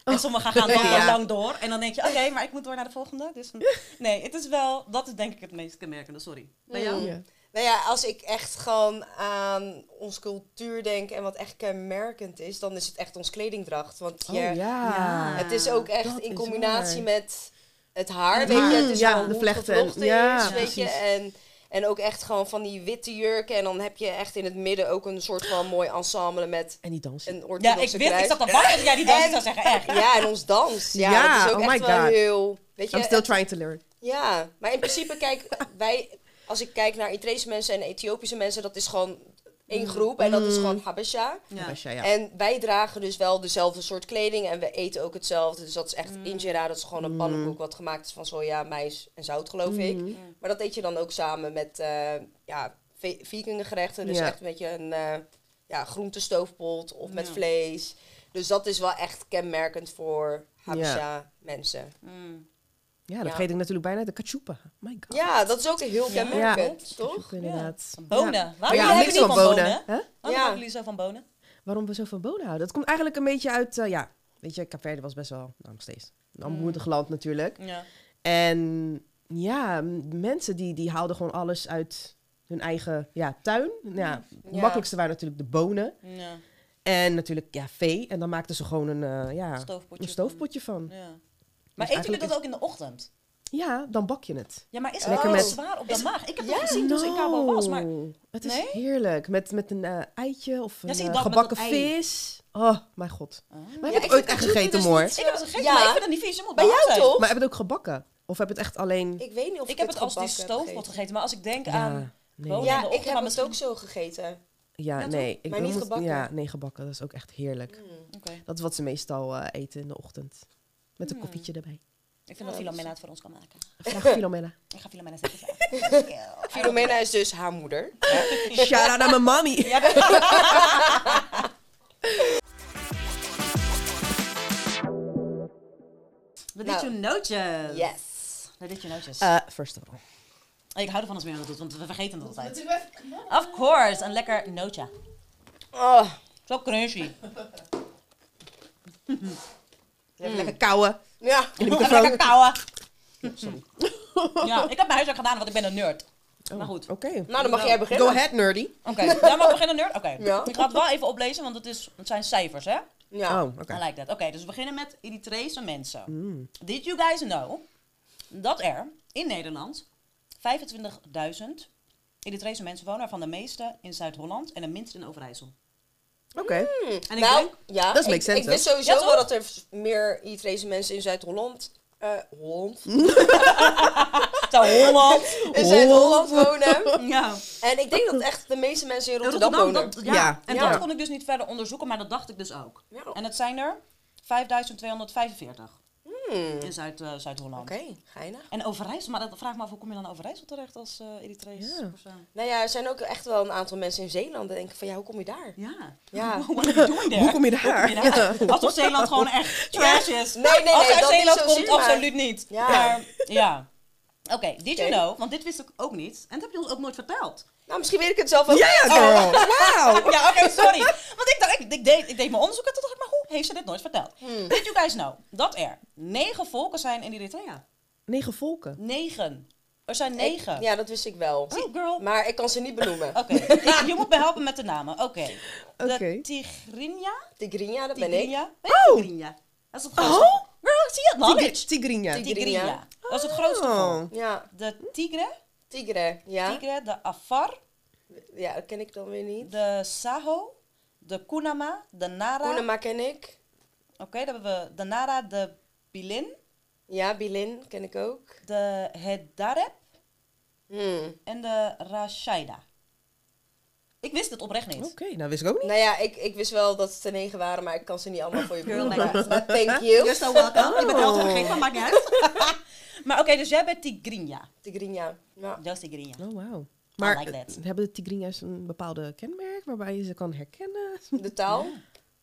[SPEAKER 2] En sommigen gaan dan
[SPEAKER 1] Oh. Ja.
[SPEAKER 2] lang door. En dan denk je, oké, maar ik moet door naar de volgende. Dus nee, het is wel, dat is denk ik het meest kenmerkende. Sorry. Bij jou?
[SPEAKER 3] Nou ja, als ik echt gewoon aan onze cultuur denk en wat echt kenmerkend is, dan is het echt ons kledingdracht. Want je,
[SPEAKER 1] Oh ja.
[SPEAKER 2] Ja.
[SPEAKER 3] het is ook echt
[SPEAKER 1] Dat
[SPEAKER 3] in combinatie
[SPEAKER 1] waar.
[SPEAKER 3] met het haar,
[SPEAKER 2] Het
[SPEAKER 3] weet
[SPEAKER 2] haar.
[SPEAKER 3] je. Het is
[SPEAKER 1] Ja, de vlechten. Ja,
[SPEAKER 3] is, weet je. En, en ook echt gewoon van die witte jurken. En dan heb je echt in het midden ook een soort van mooi ensemble met
[SPEAKER 1] En die dansen.
[SPEAKER 3] een
[SPEAKER 2] Ja, ik wist, ik zat te wachten dat jij die dans zou zeggen, echt.
[SPEAKER 3] Ja, en ons dans. Ja,
[SPEAKER 1] Ja,
[SPEAKER 3] dat is ook
[SPEAKER 1] oh my
[SPEAKER 3] echt wel
[SPEAKER 1] God.
[SPEAKER 3] heel... Weet je,
[SPEAKER 1] I'm still trying to learn.
[SPEAKER 3] Ja, maar in principe, kijk, wij, als ik kijk naar Eritrese mensen en Ethiopische mensen, dat is gewoon één groep en dat is gewoon Habesha.
[SPEAKER 2] Ja.
[SPEAKER 3] En wij dragen dus wel dezelfde soort kleding en we eten ook hetzelfde. Dus dat is echt injera, dat is gewoon een pannenkoek wat gemaakt is van soja, mais en zout, geloof ik. Maar dat eet je dan ook samen met uh, ja, vegan gerechten. Dus
[SPEAKER 1] Ja.
[SPEAKER 3] echt een beetje een eh ja, groentestoofpot of met
[SPEAKER 2] Ja.
[SPEAKER 3] vlees. Dus dat is wel echt kenmerkend voor Habesha mensen.
[SPEAKER 2] Mm.
[SPEAKER 1] Ja, dat
[SPEAKER 3] Ja.
[SPEAKER 1] vergeet ik natuurlijk bijna. De kachupa. My god.
[SPEAKER 3] Ja, dat is ook heel
[SPEAKER 2] Ja.
[SPEAKER 3] kenmerkend, toch?
[SPEAKER 1] Kachupa, inderdaad.
[SPEAKER 2] Bonen.
[SPEAKER 1] Ja.
[SPEAKER 2] Waarom
[SPEAKER 1] ja,
[SPEAKER 2] jullie
[SPEAKER 1] van
[SPEAKER 2] van
[SPEAKER 1] bonen.
[SPEAKER 2] bonen?
[SPEAKER 1] Hè?
[SPEAKER 2] Waarom
[SPEAKER 3] Ja.
[SPEAKER 2] houden jullie zo van bonen?
[SPEAKER 1] Waarom we zo van bonen houden? Dat komt eigenlijk een beetje uit... eh, ja, weet je, Cape was best wel... Nou, nog steeds. Een armoedig land natuurlijk.
[SPEAKER 2] Ja.
[SPEAKER 1] En ja, mensen die, die haalden gewoon alles uit hun eigen ja, tuin. Ja, het
[SPEAKER 3] Ja.
[SPEAKER 1] makkelijkste waren natuurlijk de bonen.
[SPEAKER 2] ja.
[SPEAKER 1] En natuurlijk ja, vee. En dan maakten ze gewoon een, eh, ja,
[SPEAKER 2] Stoofpotje.
[SPEAKER 1] een stoofpotje van.
[SPEAKER 2] Ja. Maar
[SPEAKER 1] Dus
[SPEAKER 2] eten jullie dat
[SPEAKER 1] is-
[SPEAKER 2] ook in de ochtend?
[SPEAKER 1] Ja, dan bak je het.
[SPEAKER 2] Ja, maar is het
[SPEAKER 3] Lekker
[SPEAKER 2] wel
[SPEAKER 3] met-
[SPEAKER 2] zwaar op de
[SPEAKER 3] Is-
[SPEAKER 2] maag? Ik heb
[SPEAKER 3] Ja,
[SPEAKER 2] het gezien toen ik in Cabo was, maar...
[SPEAKER 1] No. Het is
[SPEAKER 2] Nee?
[SPEAKER 1] heerlijk. Met, met een eh, eitje of een eh,
[SPEAKER 2] dat met
[SPEAKER 1] gebakken
[SPEAKER 2] dat
[SPEAKER 1] vis. Oh, mijn god.
[SPEAKER 2] Ah.
[SPEAKER 1] Maar
[SPEAKER 3] Ja,
[SPEAKER 1] heb
[SPEAKER 3] ik
[SPEAKER 1] je het ooit echt gegeten,
[SPEAKER 3] dus
[SPEAKER 1] Moor?
[SPEAKER 3] niet-
[SPEAKER 2] Ik heb het gegeten,
[SPEAKER 3] Ja.
[SPEAKER 2] maar ik vind het niet vies. Je moet
[SPEAKER 3] Bij
[SPEAKER 2] bij
[SPEAKER 3] jou toch?
[SPEAKER 1] Maar heb je het ook gebakken? Of heb je het echt alleen...
[SPEAKER 3] Ik weet niet of
[SPEAKER 2] Ik
[SPEAKER 3] ik,
[SPEAKER 2] heb het als die stoofpot
[SPEAKER 3] gegeten.
[SPEAKER 2] maar als ik denk aan...
[SPEAKER 1] nee.
[SPEAKER 3] Ja, ik heb het ook zo gegeten.
[SPEAKER 1] Ja,
[SPEAKER 2] Ja,
[SPEAKER 1] nee. Ik
[SPEAKER 3] Maar niet gebakken?
[SPEAKER 1] Ja, nee, gebakken. Dat is ook echt heerlijk.
[SPEAKER 3] Mm.
[SPEAKER 2] Oké.
[SPEAKER 1] Dat is wat ze meestal eh, eten in de ochtend. Met een
[SPEAKER 2] Hmm.
[SPEAKER 1] koffietje erbij.
[SPEAKER 2] Ik vind dat Filomena het voor ons kan maken.
[SPEAKER 1] Vraag Filomena.
[SPEAKER 2] Ik ga Filomena zeggen.
[SPEAKER 3] Filomena is dus haar moeder.
[SPEAKER 1] Shout out aan mijn mommy.
[SPEAKER 2] Dit
[SPEAKER 3] Nou.
[SPEAKER 2] je nootjes.
[SPEAKER 3] Yes.
[SPEAKER 2] De dit je nootjes.
[SPEAKER 1] Eh, first of all.
[SPEAKER 2] Ik hou ervan als meer dat doet, want we vergeten het altijd. Of course, een lekker nootje.
[SPEAKER 3] Oh,
[SPEAKER 2] Zo crunchy.
[SPEAKER 1] Even lekker kauwen
[SPEAKER 3] ja.
[SPEAKER 1] in de
[SPEAKER 2] Even
[SPEAKER 1] microfoon.
[SPEAKER 2] lekker kauwen.
[SPEAKER 1] Sorry.
[SPEAKER 2] Ja, ik heb mijn huiswerk gedaan, want ik ben een nerd.
[SPEAKER 1] Oh,
[SPEAKER 2] Maar goed.
[SPEAKER 1] Oké.
[SPEAKER 3] Nou, dan mag jij beginnen.
[SPEAKER 1] Go ahead, nerdy.
[SPEAKER 2] Oké, jij mag beginnen, nerd? Oké.
[SPEAKER 3] Ja.
[SPEAKER 2] Ik ga het wel even oplezen, want het, is, het zijn cijfers, hè?
[SPEAKER 3] Ja.
[SPEAKER 1] Oh, oké.
[SPEAKER 2] I like that. Oké, dus we beginnen met Eritrese mensen.
[SPEAKER 1] Mm.
[SPEAKER 2] Did you guys know dat er in Nederland 25.000 Eritrese mensen wonen, waarvan de meeste in Zuid-Holland en de minste in Overijssel?
[SPEAKER 1] Oké.
[SPEAKER 2] En ik
[SPEAKER 3] nou,
[SPEAKER 2] denk,
[SPEAKER 3] ja.
[SPEAKER 1] Dat sense,
[SPEAKER 3] ik wist sowieso
[SPEAKER 2] Ja,
[SPEAKER 3] wel dat er meer Itrese mensen in Zuid-Holland... eh Holland?
[SPEAKER 2] Zuid-Holland.
[SPEAKER 3] In Zuid-Holland wonen.
[SPEAKER 2] ja.
[SPEAKER 3] En ik denk dat echt de meeste mensen in Rotterdam, wonen.
[SPEAKER 2] dat, ja.
[SPEAKER 1] Ja.
[SPEAKER 2] En
[SPEAKER 3] Ja.
[SPEAKER 2] dat kon ik dus niet verder onderzoeken, maar dat dacht ik dus ook.
[SPEAKER 3] Ja.
[SPEAKER 2] En het zijn er 5245
[SPEAKER 3] Hmm.
[SPEAKER 2] in Zuid, eh, Zuid-Holland.
[SPEAKER 3] Oké, geinig.
[SPEAKER 2] En Overijssel, maar dat vraag me af, hoe kom je dan Overijssel terecht als eh Eritrees
[SPEAKER 1] Ja.
[SPEAKER 2] persoon?
[SPEAKER 3] Nou ja, er zijn ook echt wel een aantal mensen in Zeeland. Dan denk ik van, ja, hoe kom je daar?
[SPEAKER 2] Ja.
[SPEAKER 3] Ja.
[SPEAKER 1] Hoe kom je daar?
[SPEAKER 2] Hoe kom je daar? Alsof Zeeland gewoon echt trash is.
[SPEAKER 3] Nee, nee, nee,
[SPEAKER 2] Als uit
[SPEAKER 3] dat
[SPEAKER 2] Zeeland komt, absoluut niet.
[SPEAKER 3] Ja.
[SPEAKER 2] Maar, ja. Oké, did you know, want dit wist ik ook niet. En dat heb je ons ook nooit verteld.
[SPEAKER 3] Nou, misschien weet ik het zelf ook.
[SPEAKER 1] Ja, girl. Wauw.
[SPEAKER 2] Ja, oké, sorry. Want ik, dacht, ik, ik, deed, ik deed mijn onderzoek en toen dacht ik, maar heeft ze dit nooit verteld?
[SPEAKER 3] Hmm.
[SPEAKER 2] Did you guys know dat er negen volken zijn in Eritrea?
[SPEAKER 1] Negen volken.
[SPEAKER 2] Negen. Er zijn
[SPEAKER 3] Ik-
[SPEAKER 2] negen.
[SPEAKER 3] ja, dat wist ik wel.
[SPEAKER 2] Oh, girl.
[SPEAKER 3] Maar ik kan ze niet benoemen.
[SPEAKER 2] Oké, je moet me helpen met de namen. Oké. De
[SPEAKER 1] Oké.
[SPEAKER 2] Tigrinya?
[SPEAKER 3] Tigrinya, dat ben ik.
[SPEAKER 2] Tigrinya? Dat is het grootste.
[SPEAKER 1] Oh.
[SPEAKER 2] Girl, zie je het knowledge?
[SPEAKER 1] Tigrinja.
[SPEAKER 2] Dat is het grootste
[SPEAKER 1] Oh.
[SPEAKER 2] volk.
[SPEAKER 3] Ja,
[SPEAKER 2] De Tigre,
[SPEAKER 3] Tigre. Ja.
[SPEAKER 2] Tigre, de Afar,
[SPEAKER 3] Ja, dat ken ik dan weer niet.
[SPEAKER 2] de Saho, de Kunama, de Nara.
[SPEAKER 3] Poenema ken ik.
[SPEAKER 2] Oké, dan hebben we de Nara, de Bilin,
[SPEAKER 3] Ja, Bilin ken ik ook.
[SPEAKER 2] de Hedareb
[SPEAKER 3] Hmm.
[SPEAKER 2] en de Rashaida. Ik wist het oprecht niet.
[SPEAKER 1] Oké, nou wist ik ook niet.
[SPEAKER 3] Nou ja, ik, ik wist wel dat het er negen waren, maar ik kan ze niet allemaal voor je benoemen.
[SPEAKER 2] like
[SPEAKER 3] thank you.
[SPEAKER 2] You're so welcome. Je bent
[SPEAKER 1] Oh.
[SPEAKER 2] altijd vergeten, maar maakt niet uit. maar oké, dus jij bent Tigrinya.
[SPEAKER 3] Tigrinya. Ja.
[SPEAKER 2] Dat is Tigrinya.
[SPEAKER 1] Oh, wauw. Maar
[SPEAKER 2] like
[SPEAKER 1] hebben de Tigrinja's een bepaalde kenmerk waarbij je ze kan herkennen?
[SPEAKER 3] De taal.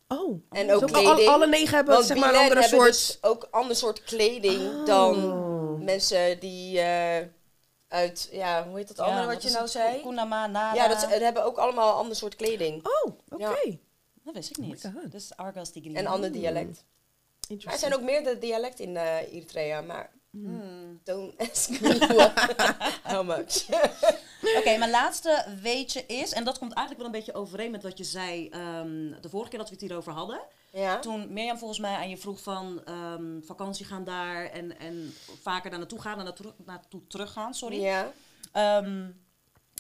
[SPEAKER 1] Oh,
[SPEAKER 3] En ook
[SPEAKER 1] al- alle negen hebben
[SPEAKER 3] Want
[SPEAKER 1] zeg maar een andere soort...
[SPEAKER 3] dus ook ander soort kleding
[SPEAKER 1] Oh.
[SPEAKER 3] dan mensen die eh, uit, ja, hoe heet dat andere wat,
[SPEAKER 2] wat
[SPEAKER 3] je
[SPEAKER 2] is
[SPEAKER 3] nou
[SPEAKER 2] het?
[SPEAKER 3] zei?
[SPEAKER 2] Kunama, Nara.
[SPEAKER 3] Ja, dat, ze hebben ook allemaal een ander soort kleding.
[SPEAKER 1] Oh, oké.
[SPEAKER 3] Ja.
[SPEAKER 2] Dat wist ik niet.
[SPEAKER 1] Oh God.
[SPEAKER 2] Dus Argos die
[SPEAKER 3] En een ander dialect. Maar er zijn ook meerdere dialecten in eh, Eritrea, maar
[SPEAKER 2] Hmm.
[SPEAKER 3] don't ask me how much.
[SPEAKER 2] Oké, mijn laatste weetje is, en dat komt eigenlijk wel een beetje overeen met wat je zei ehm, de vorige keer dat we het hierover hadden.
[SPEAKER 3] ja?
[SPEAKER 2] Toen Mirjam volgens mij aan je vroeg van ehm, vakantie gaan daar en, en vaker daar naartoe gaan en naartoe, naartoe teruggaan, sorry.
[SPEAKER 3] Ja.
[SPEAKER 2] Ehm,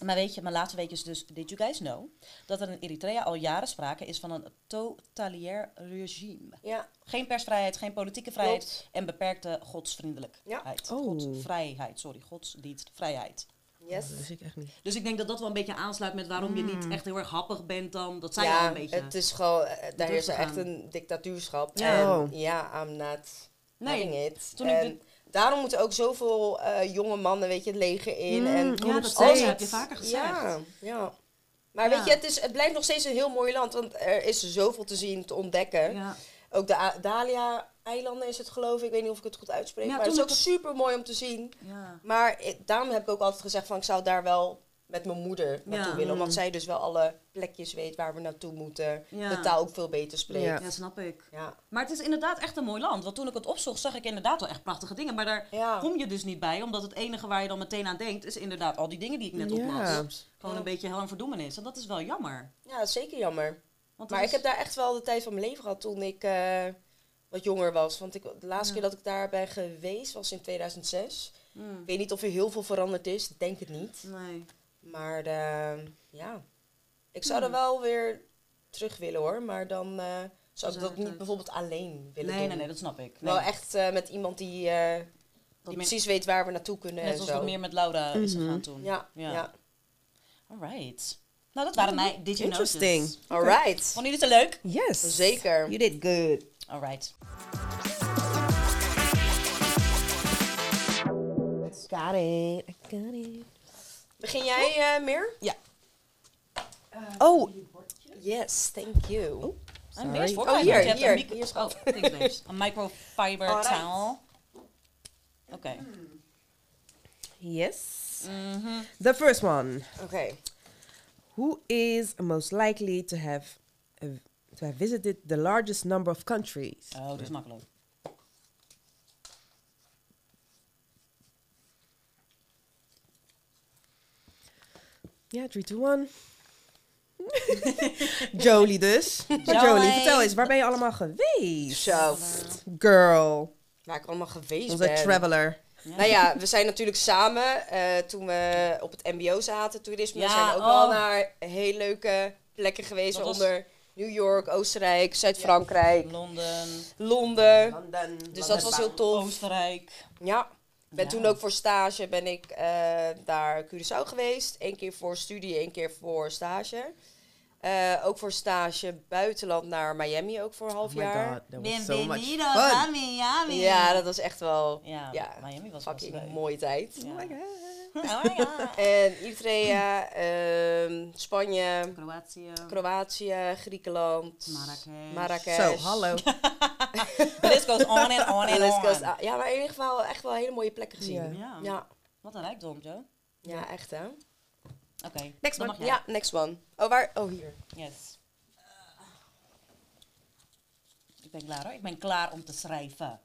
[SPEAKER 2] maar weet je, mijn laatste week is dus, did you guys know, dat er in Eritrea al jaren sprake is van een totalitair regime.
[SPEAKER 3] Ja.
[SPEAKER 2] Geen persvrijheid, geen politieke vrijheid
[SPEAKER 3] Klopt.
[SPEAKER 2] en beperkte godsvriendelijkheid.
[SPEAKER 1] Ja. Oh.
[SPEAKER 2] Godsvrijheid, sorry, godsdienstvrijheid.
[SPEAKER 3] Yes.
[SPEAKER 1] Dat ik echt niet.
[SPEAKER 2] Dus ik denk dat dat wel een beetje aansluit met waarom je niet echt heel erg happig bent dan. Dat zei je al
[SPEAKER 3] Ja,
[SPEAKER 2] een beetje.
[SPEAKER 3] het is gewoon, eh, daar is echt een dictatuurschap.
[SPEAKER 1] Ja.
[SPEAKER 3] En
[SPEAKER 1] Oh.
[SPEAKER 3] ja, I'm not
[SPEAKER 2] Nee.
[SPEAKER 3] it.
[SPEAKER 2] Toen ik
[SPEAKER 3] daarom moeten ook zoveel eh, jonge mannen, weet je, het leger in.
[SPEAKER 1] Mm,
[SPEAKER 3] en
[SPEAKER 1] ja,
[SPEAKER 2] dat
[SPEAKER 1] steeds.
[SPEAKER 2] zei je, heb je vaker gezegd.
[SPEAKER 3] Ja, ja. Maar
[SPEAKER 2] Ja.
[SPEAKER 3] weet je, het, is, het blijft nog steeds een heel mooi land, want er is zoveel te zien, te ontdekken.
[SPEAKER 2] Ja.
[SPEAKER 3] Ook de A- Dalia-eilanden is het geloof ik, ik weet niet of ik het goed uitspreek,
[SPEAKER 2] Ja,
[SPEAKER 3] maar het is ook
[SPEAKER 2] het-
[SPEAKER 3] super mooi om te zien.
[SPEAKER 2] Ja.
[SPEAKER 3] Maar ik- daarom heb ik ook altijd gezegd van ik zou daar wel met mijn moeder naartoe
[SPEAKER 2] Ja.
[SPEAKER 3] willen, omdat
[SPEAKER 1] Mm.
[SPEAKER 3] zij dus wel alle plekjes weet waar we naartoe moeten,
[SPEAKER 2] Ja.
[SPEAKER 3] de taal ook veel beter spreekt.
[SPEAKER 1] Ja.
[SPEAKER 2] ja, snap ik.
[SPEAKER 3] Ja.
[SPEAKER 2] Maar het is inderdaad echt een mooi land. Want toen ik het opzocht, zag ik inderdaad wel echt prachtige dingen. Maar daar
[SPEAKER 3] Ja.
[SPEAKER 2] kom je dus niet bij. Omdat het enige waar je dan meteen aan denkt, is inderdaad al die dingen die ik net
[SPEAKER 1] Ja.
[SPEAKER 2] oplas. Gewoon
[SPEAKER 3] Ja.
[SPEAKER 2] een beetje hel en verdoemenis. En dat is wel jammer.
[SPEAKER 3] Ja, dat is zeker jammer.
[SPEAKER 2] Want
[SPEAKER 3] Maar ik heb daar echt wel de tijd van mijn leven gehad toen ik eh, wat jonger was. Want ik, de laatste
[SPEAKER 2] Ja.
[SPEAKER 3] keer dat ik daar ben geweest was in 2006.
[SPEAKER 2] Mm,
[SPEAKER 3] Ik weet niet of er heel veel veranderd is, ik denk het niet.
[SPEAKER 2] nee.
[SPEAKER 3] Maar eh, ja, ik zou er
[SPEAKER 2] Hmm.
[SPEAKER 3] wel weer terug willen hoor. Maar dan eh, zou ik dat niet bijvoorbeeld alleen willen
[SPEAKER 2] Nee,
[SPEAKER 3] doen.
[SPEAKER 2] nee, nee, dat snap ik. Nee.
[SPEAKER 3] Wel echt eh, met iemand die, eh, die precies weet waar we naartoe kunnen
[SPEAKER 2] Net
[SPEAKER 3] en
[SPEAKER 2] zoals
[SPEAKER 3] zo.
[SPEAKER 2] wat meer met Laura is
[SPEAKER 1] Mhm.
[SPEAKER 2] gegaan toen.
[SPEAKER 3] Ja, ja.
[SPEAKER 2] Ja. Alright. Nou, dat waren mij Did You
[SPEAKER 1] Interesting.
[SPEAKER 2] Notice.
[SPEAKER 3] Alright.
[SPEAKER 2] Vonden jullie het leuk?
[SPEAKER 1] Yes.
[SPEAKER 3] Zeker.
[SPEAKER 1] You did good.
[SPEAKER 2] Alright.
[SPEAKER 1] Got it. I got it.
[SPEAKER 3] Begin jij eh, meer?
[SPEAKER 1] Ja. oh,
[SPEAKER 3] Yes, thank you.
[SPEAKER 2] En
[SPEAKER 1] Sorry.
[SPEAKER 2] weer is
[SPEAKER 3] Oh, hier, hier. Hier is
[SPEAKER 2] oh, thanks, babes. een microfiber
[SPEAKER 3] Alright.
[SPEAKER 2] towel. Oké.
[SPEAKER 1] yes.
[SPEAKER 2] Mhm.
[SPEAKER 1] The first one.
[SPEAKER 3] Oké.
[SPEAKER 1] Who is most likely to have uh, to have visited the largest number of countries?
[SPEAKER 2] Oh, dat is makkelijk.
[SPEAKER 1] Ja, 3, 2, 1. Jolie dus.
[SPEAKER 2] Jolie.
[SPEAKER 1] Jolie, vertel eens, waar ben je allemaal geweest?
[SPEAKER 3] Zo,
[SPEAKER 1] Girl,
[SPEAKER 3] waar ik allemaal geweest
[SPEAKER 1] onze
[SPEAKER 3] ben.
[SPEAKER 1] traveler.
[SPEAKER 3] Nou ja, we zijn natuurlijk samen, eh, toen we op het mbo zaten, toerisme,
[SPEAKER 2] Ja,
[SPEAKER 3] zijn we ook
[SPEAKER 2] oh.
[SPEAKER 3] wel naar heel leuke plekken geweest.
[SPEAKER 2] Dat was-
[SPEAKER 3] Waaronder New York, Oostenrijk, Zuid-Frankrijk,
[SPEAKER 2] Londen,
[SPEAKER 3] Londen. Dus dat was heel tof.
[SPEAKER 2] Oostenrijk.
[SPEAKER 3] Ja, ben
[SPEAKER 2] Ja.
[SPEAKER 3] toen ook voor stage ben ik eh, daar Curaçao geweest. Eén keer voor studie, één keer voor stage. Eh, ook voor stage buitenland naar Miami, ook voor een half
[SPEAKER 1] Oh my
[SPEAKER 3] jaar.
[SPEAKER 1] god, that was so much
[SPEAKER 2] Bienvenido
[SPEAKER 1] fun.
[SPEAKER 2] a Miami.
[SPEAKER 3] Ja, dat was echt wel
[SPEAKER 2] Ja,
[SPEAKER 3] ja,
[SPEAKER 2] Miami was
[SPEAKER 3] fucking
[SPEAKER 2] leuk.
[SPEAKER 3] mooie tijd.
[SPEAKER 2] Ja.
[SPEAKER 1] Oh my god.
[SPEAKER 2] Oh god.
[SPEAKER 3] En Eritrea, ehm, Spanje,
[SPEAKER 2] Kroatië,
[SPEAKER 3] Kroatië, Griekenland,
[SPEAKER 2] Marrakesh.
[SPEAKER 3] Marrakesh.
[SPEAKER 1] Zo, hallo.
[SPEAKER 2] The list goes on and on and on.
[SPEAKER 3] go. Ja, maar in ieder geval echt wel hele mooie plekken gezien.
[SPEAKER 1] Ja.
[SPEAKER 3] Ja,
[SPEAKER 2] Ja.
[SPEAKER 3] ja,
[SPEAKER 2] Wat een rijkdom, Joe.
[SPEAKER 3] echt hè.
[SPEAKER 2] Oké,
[SPEAKER 1] Next one.
[SPEAKER 3] Ja, next one. Oh, waar? Oh, hier.
[SPEAKER 2] Yes. Ik ben klaar hoor. Ik ben klaar om te schrijven.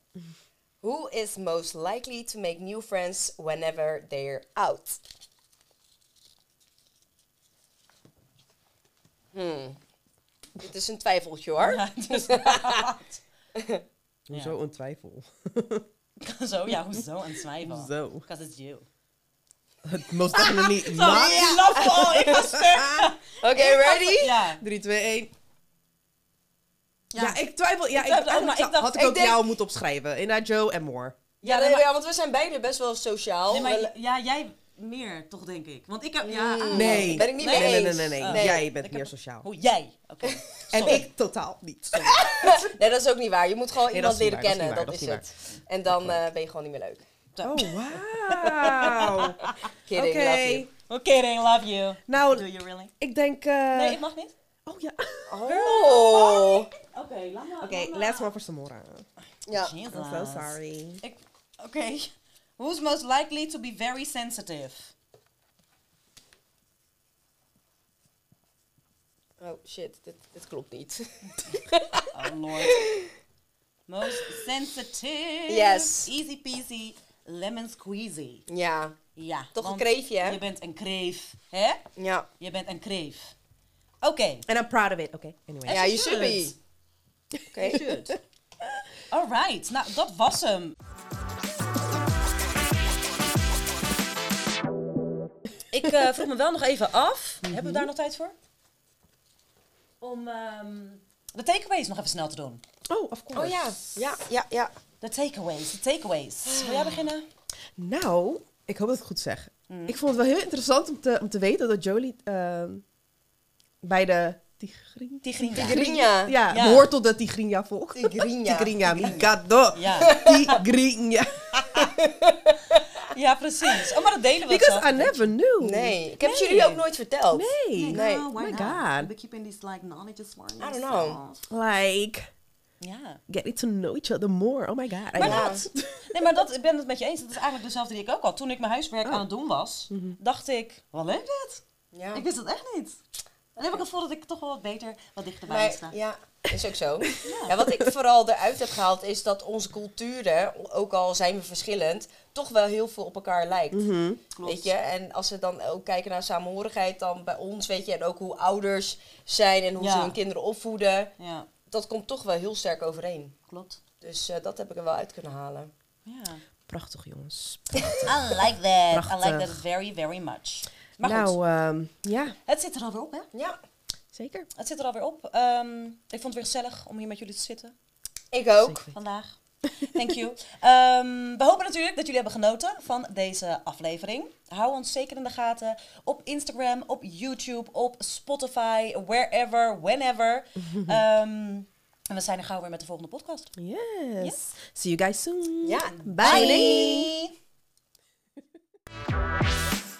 [SPEAKER 3] Who is most likely to make new friends whenever they're out? Hmm. Dit is een twijfeltje hoor.
[SPEAKER 2] Ja, dus-
[SPEAKER 1] Hoezo een twijfel?
[SPEAKER 2] Zo, ja, hoezo een twijfel?
[SPEAKER 1] Zo.
[SPEAKER 2] Because it's you.
[SPEAKER 1] Most definitely not.
[SPEAKER 2] ik love all. Ik was stuk.
[SPEAKER 3] Oké, ready?
[SPEAKER 2] Ja.
[SPEAKER 1] 3, 2, 1.
[SPEAKER 2] Ja.
[SPEAKER 1] Ja, ik twijfel. Ja, ik,
[SPEAKER 2] twijfel
[SPEAKER 1] eigenlijk
[SPEAKER 2] maar ik dacht-
[SPEAKER 1] had ik
[SPEAKER 3] ik
[SPEAKER 1] ook
[SPEAKER 3] denk-
[SPEAKER 1] jou moeten opschrijven. Inderdaad, Joe en Moore.
[SPEAKER 3] Ja,
[SPEAKER 2] nee, maar-
[SPEAKER 3] ja, want we zijn beide best wel sociaal.
[SPEAKER 2] Nee, maar,
[SPEAKER 3] We-
[SPEAKER 2] ja, jij meer, toch denk ik. Want ik heb... Ja, ah.
[SPEAKER 1] Nee.
[SPEAKER 3] Ben ik niet
[SPEAKER 2] Nee.
[SPEAKER 3] mee
[SPEAKER 1] Nee, nee, nee, nee. nee.
[SPEAKER 3] Nee.
[SPEAKER 1] Jij bent
[SPEAKER 2] Ik
[SPEAKER 1] meer
[SPEAKER 2] heb-
[SPEAKER 1] sociaal.
[SPEAKER 2] Hoe jij? Oké.
[SPEAKER 1] En ik totaal niet.
[SPEAKER 3] Nee, dat is ook niet waar. Je moet gewoon
[SPEAKER 1] Nee,
[SPEAKER 3] iemand leren
[SPEAKER 1] dat
[SPEAKER 3] kennen.
[SPEAKER 1] is
[SPEAKER 3] Dat is,
[SPEAKER 1] waar,
[SPEAKER 3] het. En dan eh, ben je gewoon niet meer leuk.
[SPEAKER 2] Zo.
[SPEAKER 1] Oh, wauw.
[SPEAKER 3] Kidding,
[SPEAKER 1] Oké.
[SPEAKER 3] love you.
[SPEAKER 2] Oké, okay, love you.
[SPEAKER 1] Nou,
[SPEAKER 2] Do you really?
[SPEAKER 1] ik denk... eh,
[SPEAKER 2] Nee, ik mag niet.
[SPEAKER 1] Oh, Oh ja.
[SPEAKER 3] Oh.
[SPEAKER 2] Oké, laat maar.
[SPEAKER 1] Oké, last one for Samora.
[SPEAKER 3] Ja.
[SPEAKER 1] I'm so sorry.
[SPEAKER 2] Oké. Who's most likely to be very sensitive?
[SPEAKER 3] Oh shit, dit, dit klopt niet.
[SPEAKER 2] Oh lord. Most sensitive.
[SPEAKER 3] Yes.
[SPEAKER 2] Easy peasy. Lemon squeezy.
[SPEAKER 3] ja,
[SPEAKER 2] Ja.
[SPEAKER 3] toch een kreefje, hè?
[SPEAKER 2] Je bent een kreef. Hè?
[SPEAKER 3] Ja.
[SPEAKER 2] Je bent een kreef. Oké.
[SPEAKER 1] And I'm proud of it. Oké, anyway.
[SPEAKER 3] Ja,
[SPEAKER 2] you
[SPEAKER 3] you should be. Oké.
[SPEAKER 2] You should. Alright. Nou, dat was hem. Ik eh, vroeg me wel nog even af. Hebben we daar nog tijd voor? Om ehm, de takeaways nog even snel te doen.
[SPEAKER 1] Oh, of course.
[SPEAKER 3] Oh ja, ja, ja, ja.
[SPEAKER 2] De takeaways, de takeaways. Wil jij beginnen?
[SPEAKER 1] Nou, ik hoop dat ik het goed zeg. Ik vond het wel heel interessant om te, om te weten dat Jolie ehm, bij de Tigrin...
[SPEAKER 2] Tigrinja.
[SPEAKER 3] Tigrinja.
[SPEAKER 1] Ja,
[SPEAKER 2] Ja.
[SPEAKER 1] behoort tot de Tigrinja volk.
[SPEAKER 3] Tigrinja.
[SPEAKER 1] Tigrinja, mi gado.
[SPEAKER 2] Ja.
[SPEAKER 1] Tigrinja.
[SPEAKER 2] ja, precies. Oh, maar dat delen we
[SPEAKER 1] Because
[SPEAKER 2] zo.
[SPEAKER 1] I never knew.
[SPEAKER 3] Nee, ik heb het jullie ook nooit verteld.
[SPEAKER 1] Nee.
[SPEAKER 3] Nee.
[SPEAKER 1] Oh my god.
[SPEAKER 2] We're keeping this like knowledge for
[SPEAKER 3] I don't know.
[SPEAKER 1] Like,
[SPEAKER 2] Ja.
[SPEAKER 1] getting to know each other more. Oh my god.
[SPEAKER 2] Maar dat, nee, maar dat, ik ben het met je eens. Dat is eigenlijk dezelfde die ik ook had. Toen ik mijn huiswerk aan het doen was, dacht ik, wat leuk dit.
[SPEAKER 3] Ja.
[SPEAKER 2] Ik wist het echt niet. Dan heb ik het gevoel dat ik toch wel wat beter, wat dichterbij
[SPEAKER 3] Maar,
[SPEAKER 2] sta.
[SPEAKER 3] ja, is ook zo. Ja, wat ik vooral eruit heb gehaald is dat onze culturen, ook al zijn we verschillend, toch wel heel veel op elkaar lijkt.
[SPEAKER 2] Klopt.
[SPEAKER 3] Weet je, en als we dan ook kijken naar samenhorigheid, dan bij ons, weet je, en ook hoe ouders zijn en hoe ze hun kinderen opvoeden,
[SPEAKER 2] Ja,
[SPEAKER 3] dat komt toch wel heel sterk overeen.
[SPEAKER 2] klopt.
[SPEAKER 3] Dus eh, dat heb ik er wel uit kunnen halen.
[SPEAKER 2] Ja.
[SPEAKER 1] Prachtig, jongens.
[SPEAKER 2] I like that. I like that very, very much. Maar goed,
[SPEAKER 1] nou, ehm, ja,
[SPEAKER 2] het zit er alweer op, hè?
[SPEAKER 3] Ja,
[SPEAKER 1] zeker.
[SPEAKER 2] Het zit er alweer op. Ehm, ik vond het weer gezellig om hier met jullie te zitten.
[SPEAKER 3] ik ook.
[SPEAKER 1] Zeker.
[SPEAKER 2] vandaag. Thank you. Ehm, we hopen natuurlijk dat jullie hebben genoten van deze aflevering. Hou ons zeker in de gaten op Instagram, op YouTube, op Spotify, wherever, whenever. En we zijn er gauw weer met de volgende podcast.
[SPEAKER 1] Yes. See you guys soon.
[SPEAKER 3] Ja.
[SPEAKER 1] Bye.
[SPEAKER 2] Bye.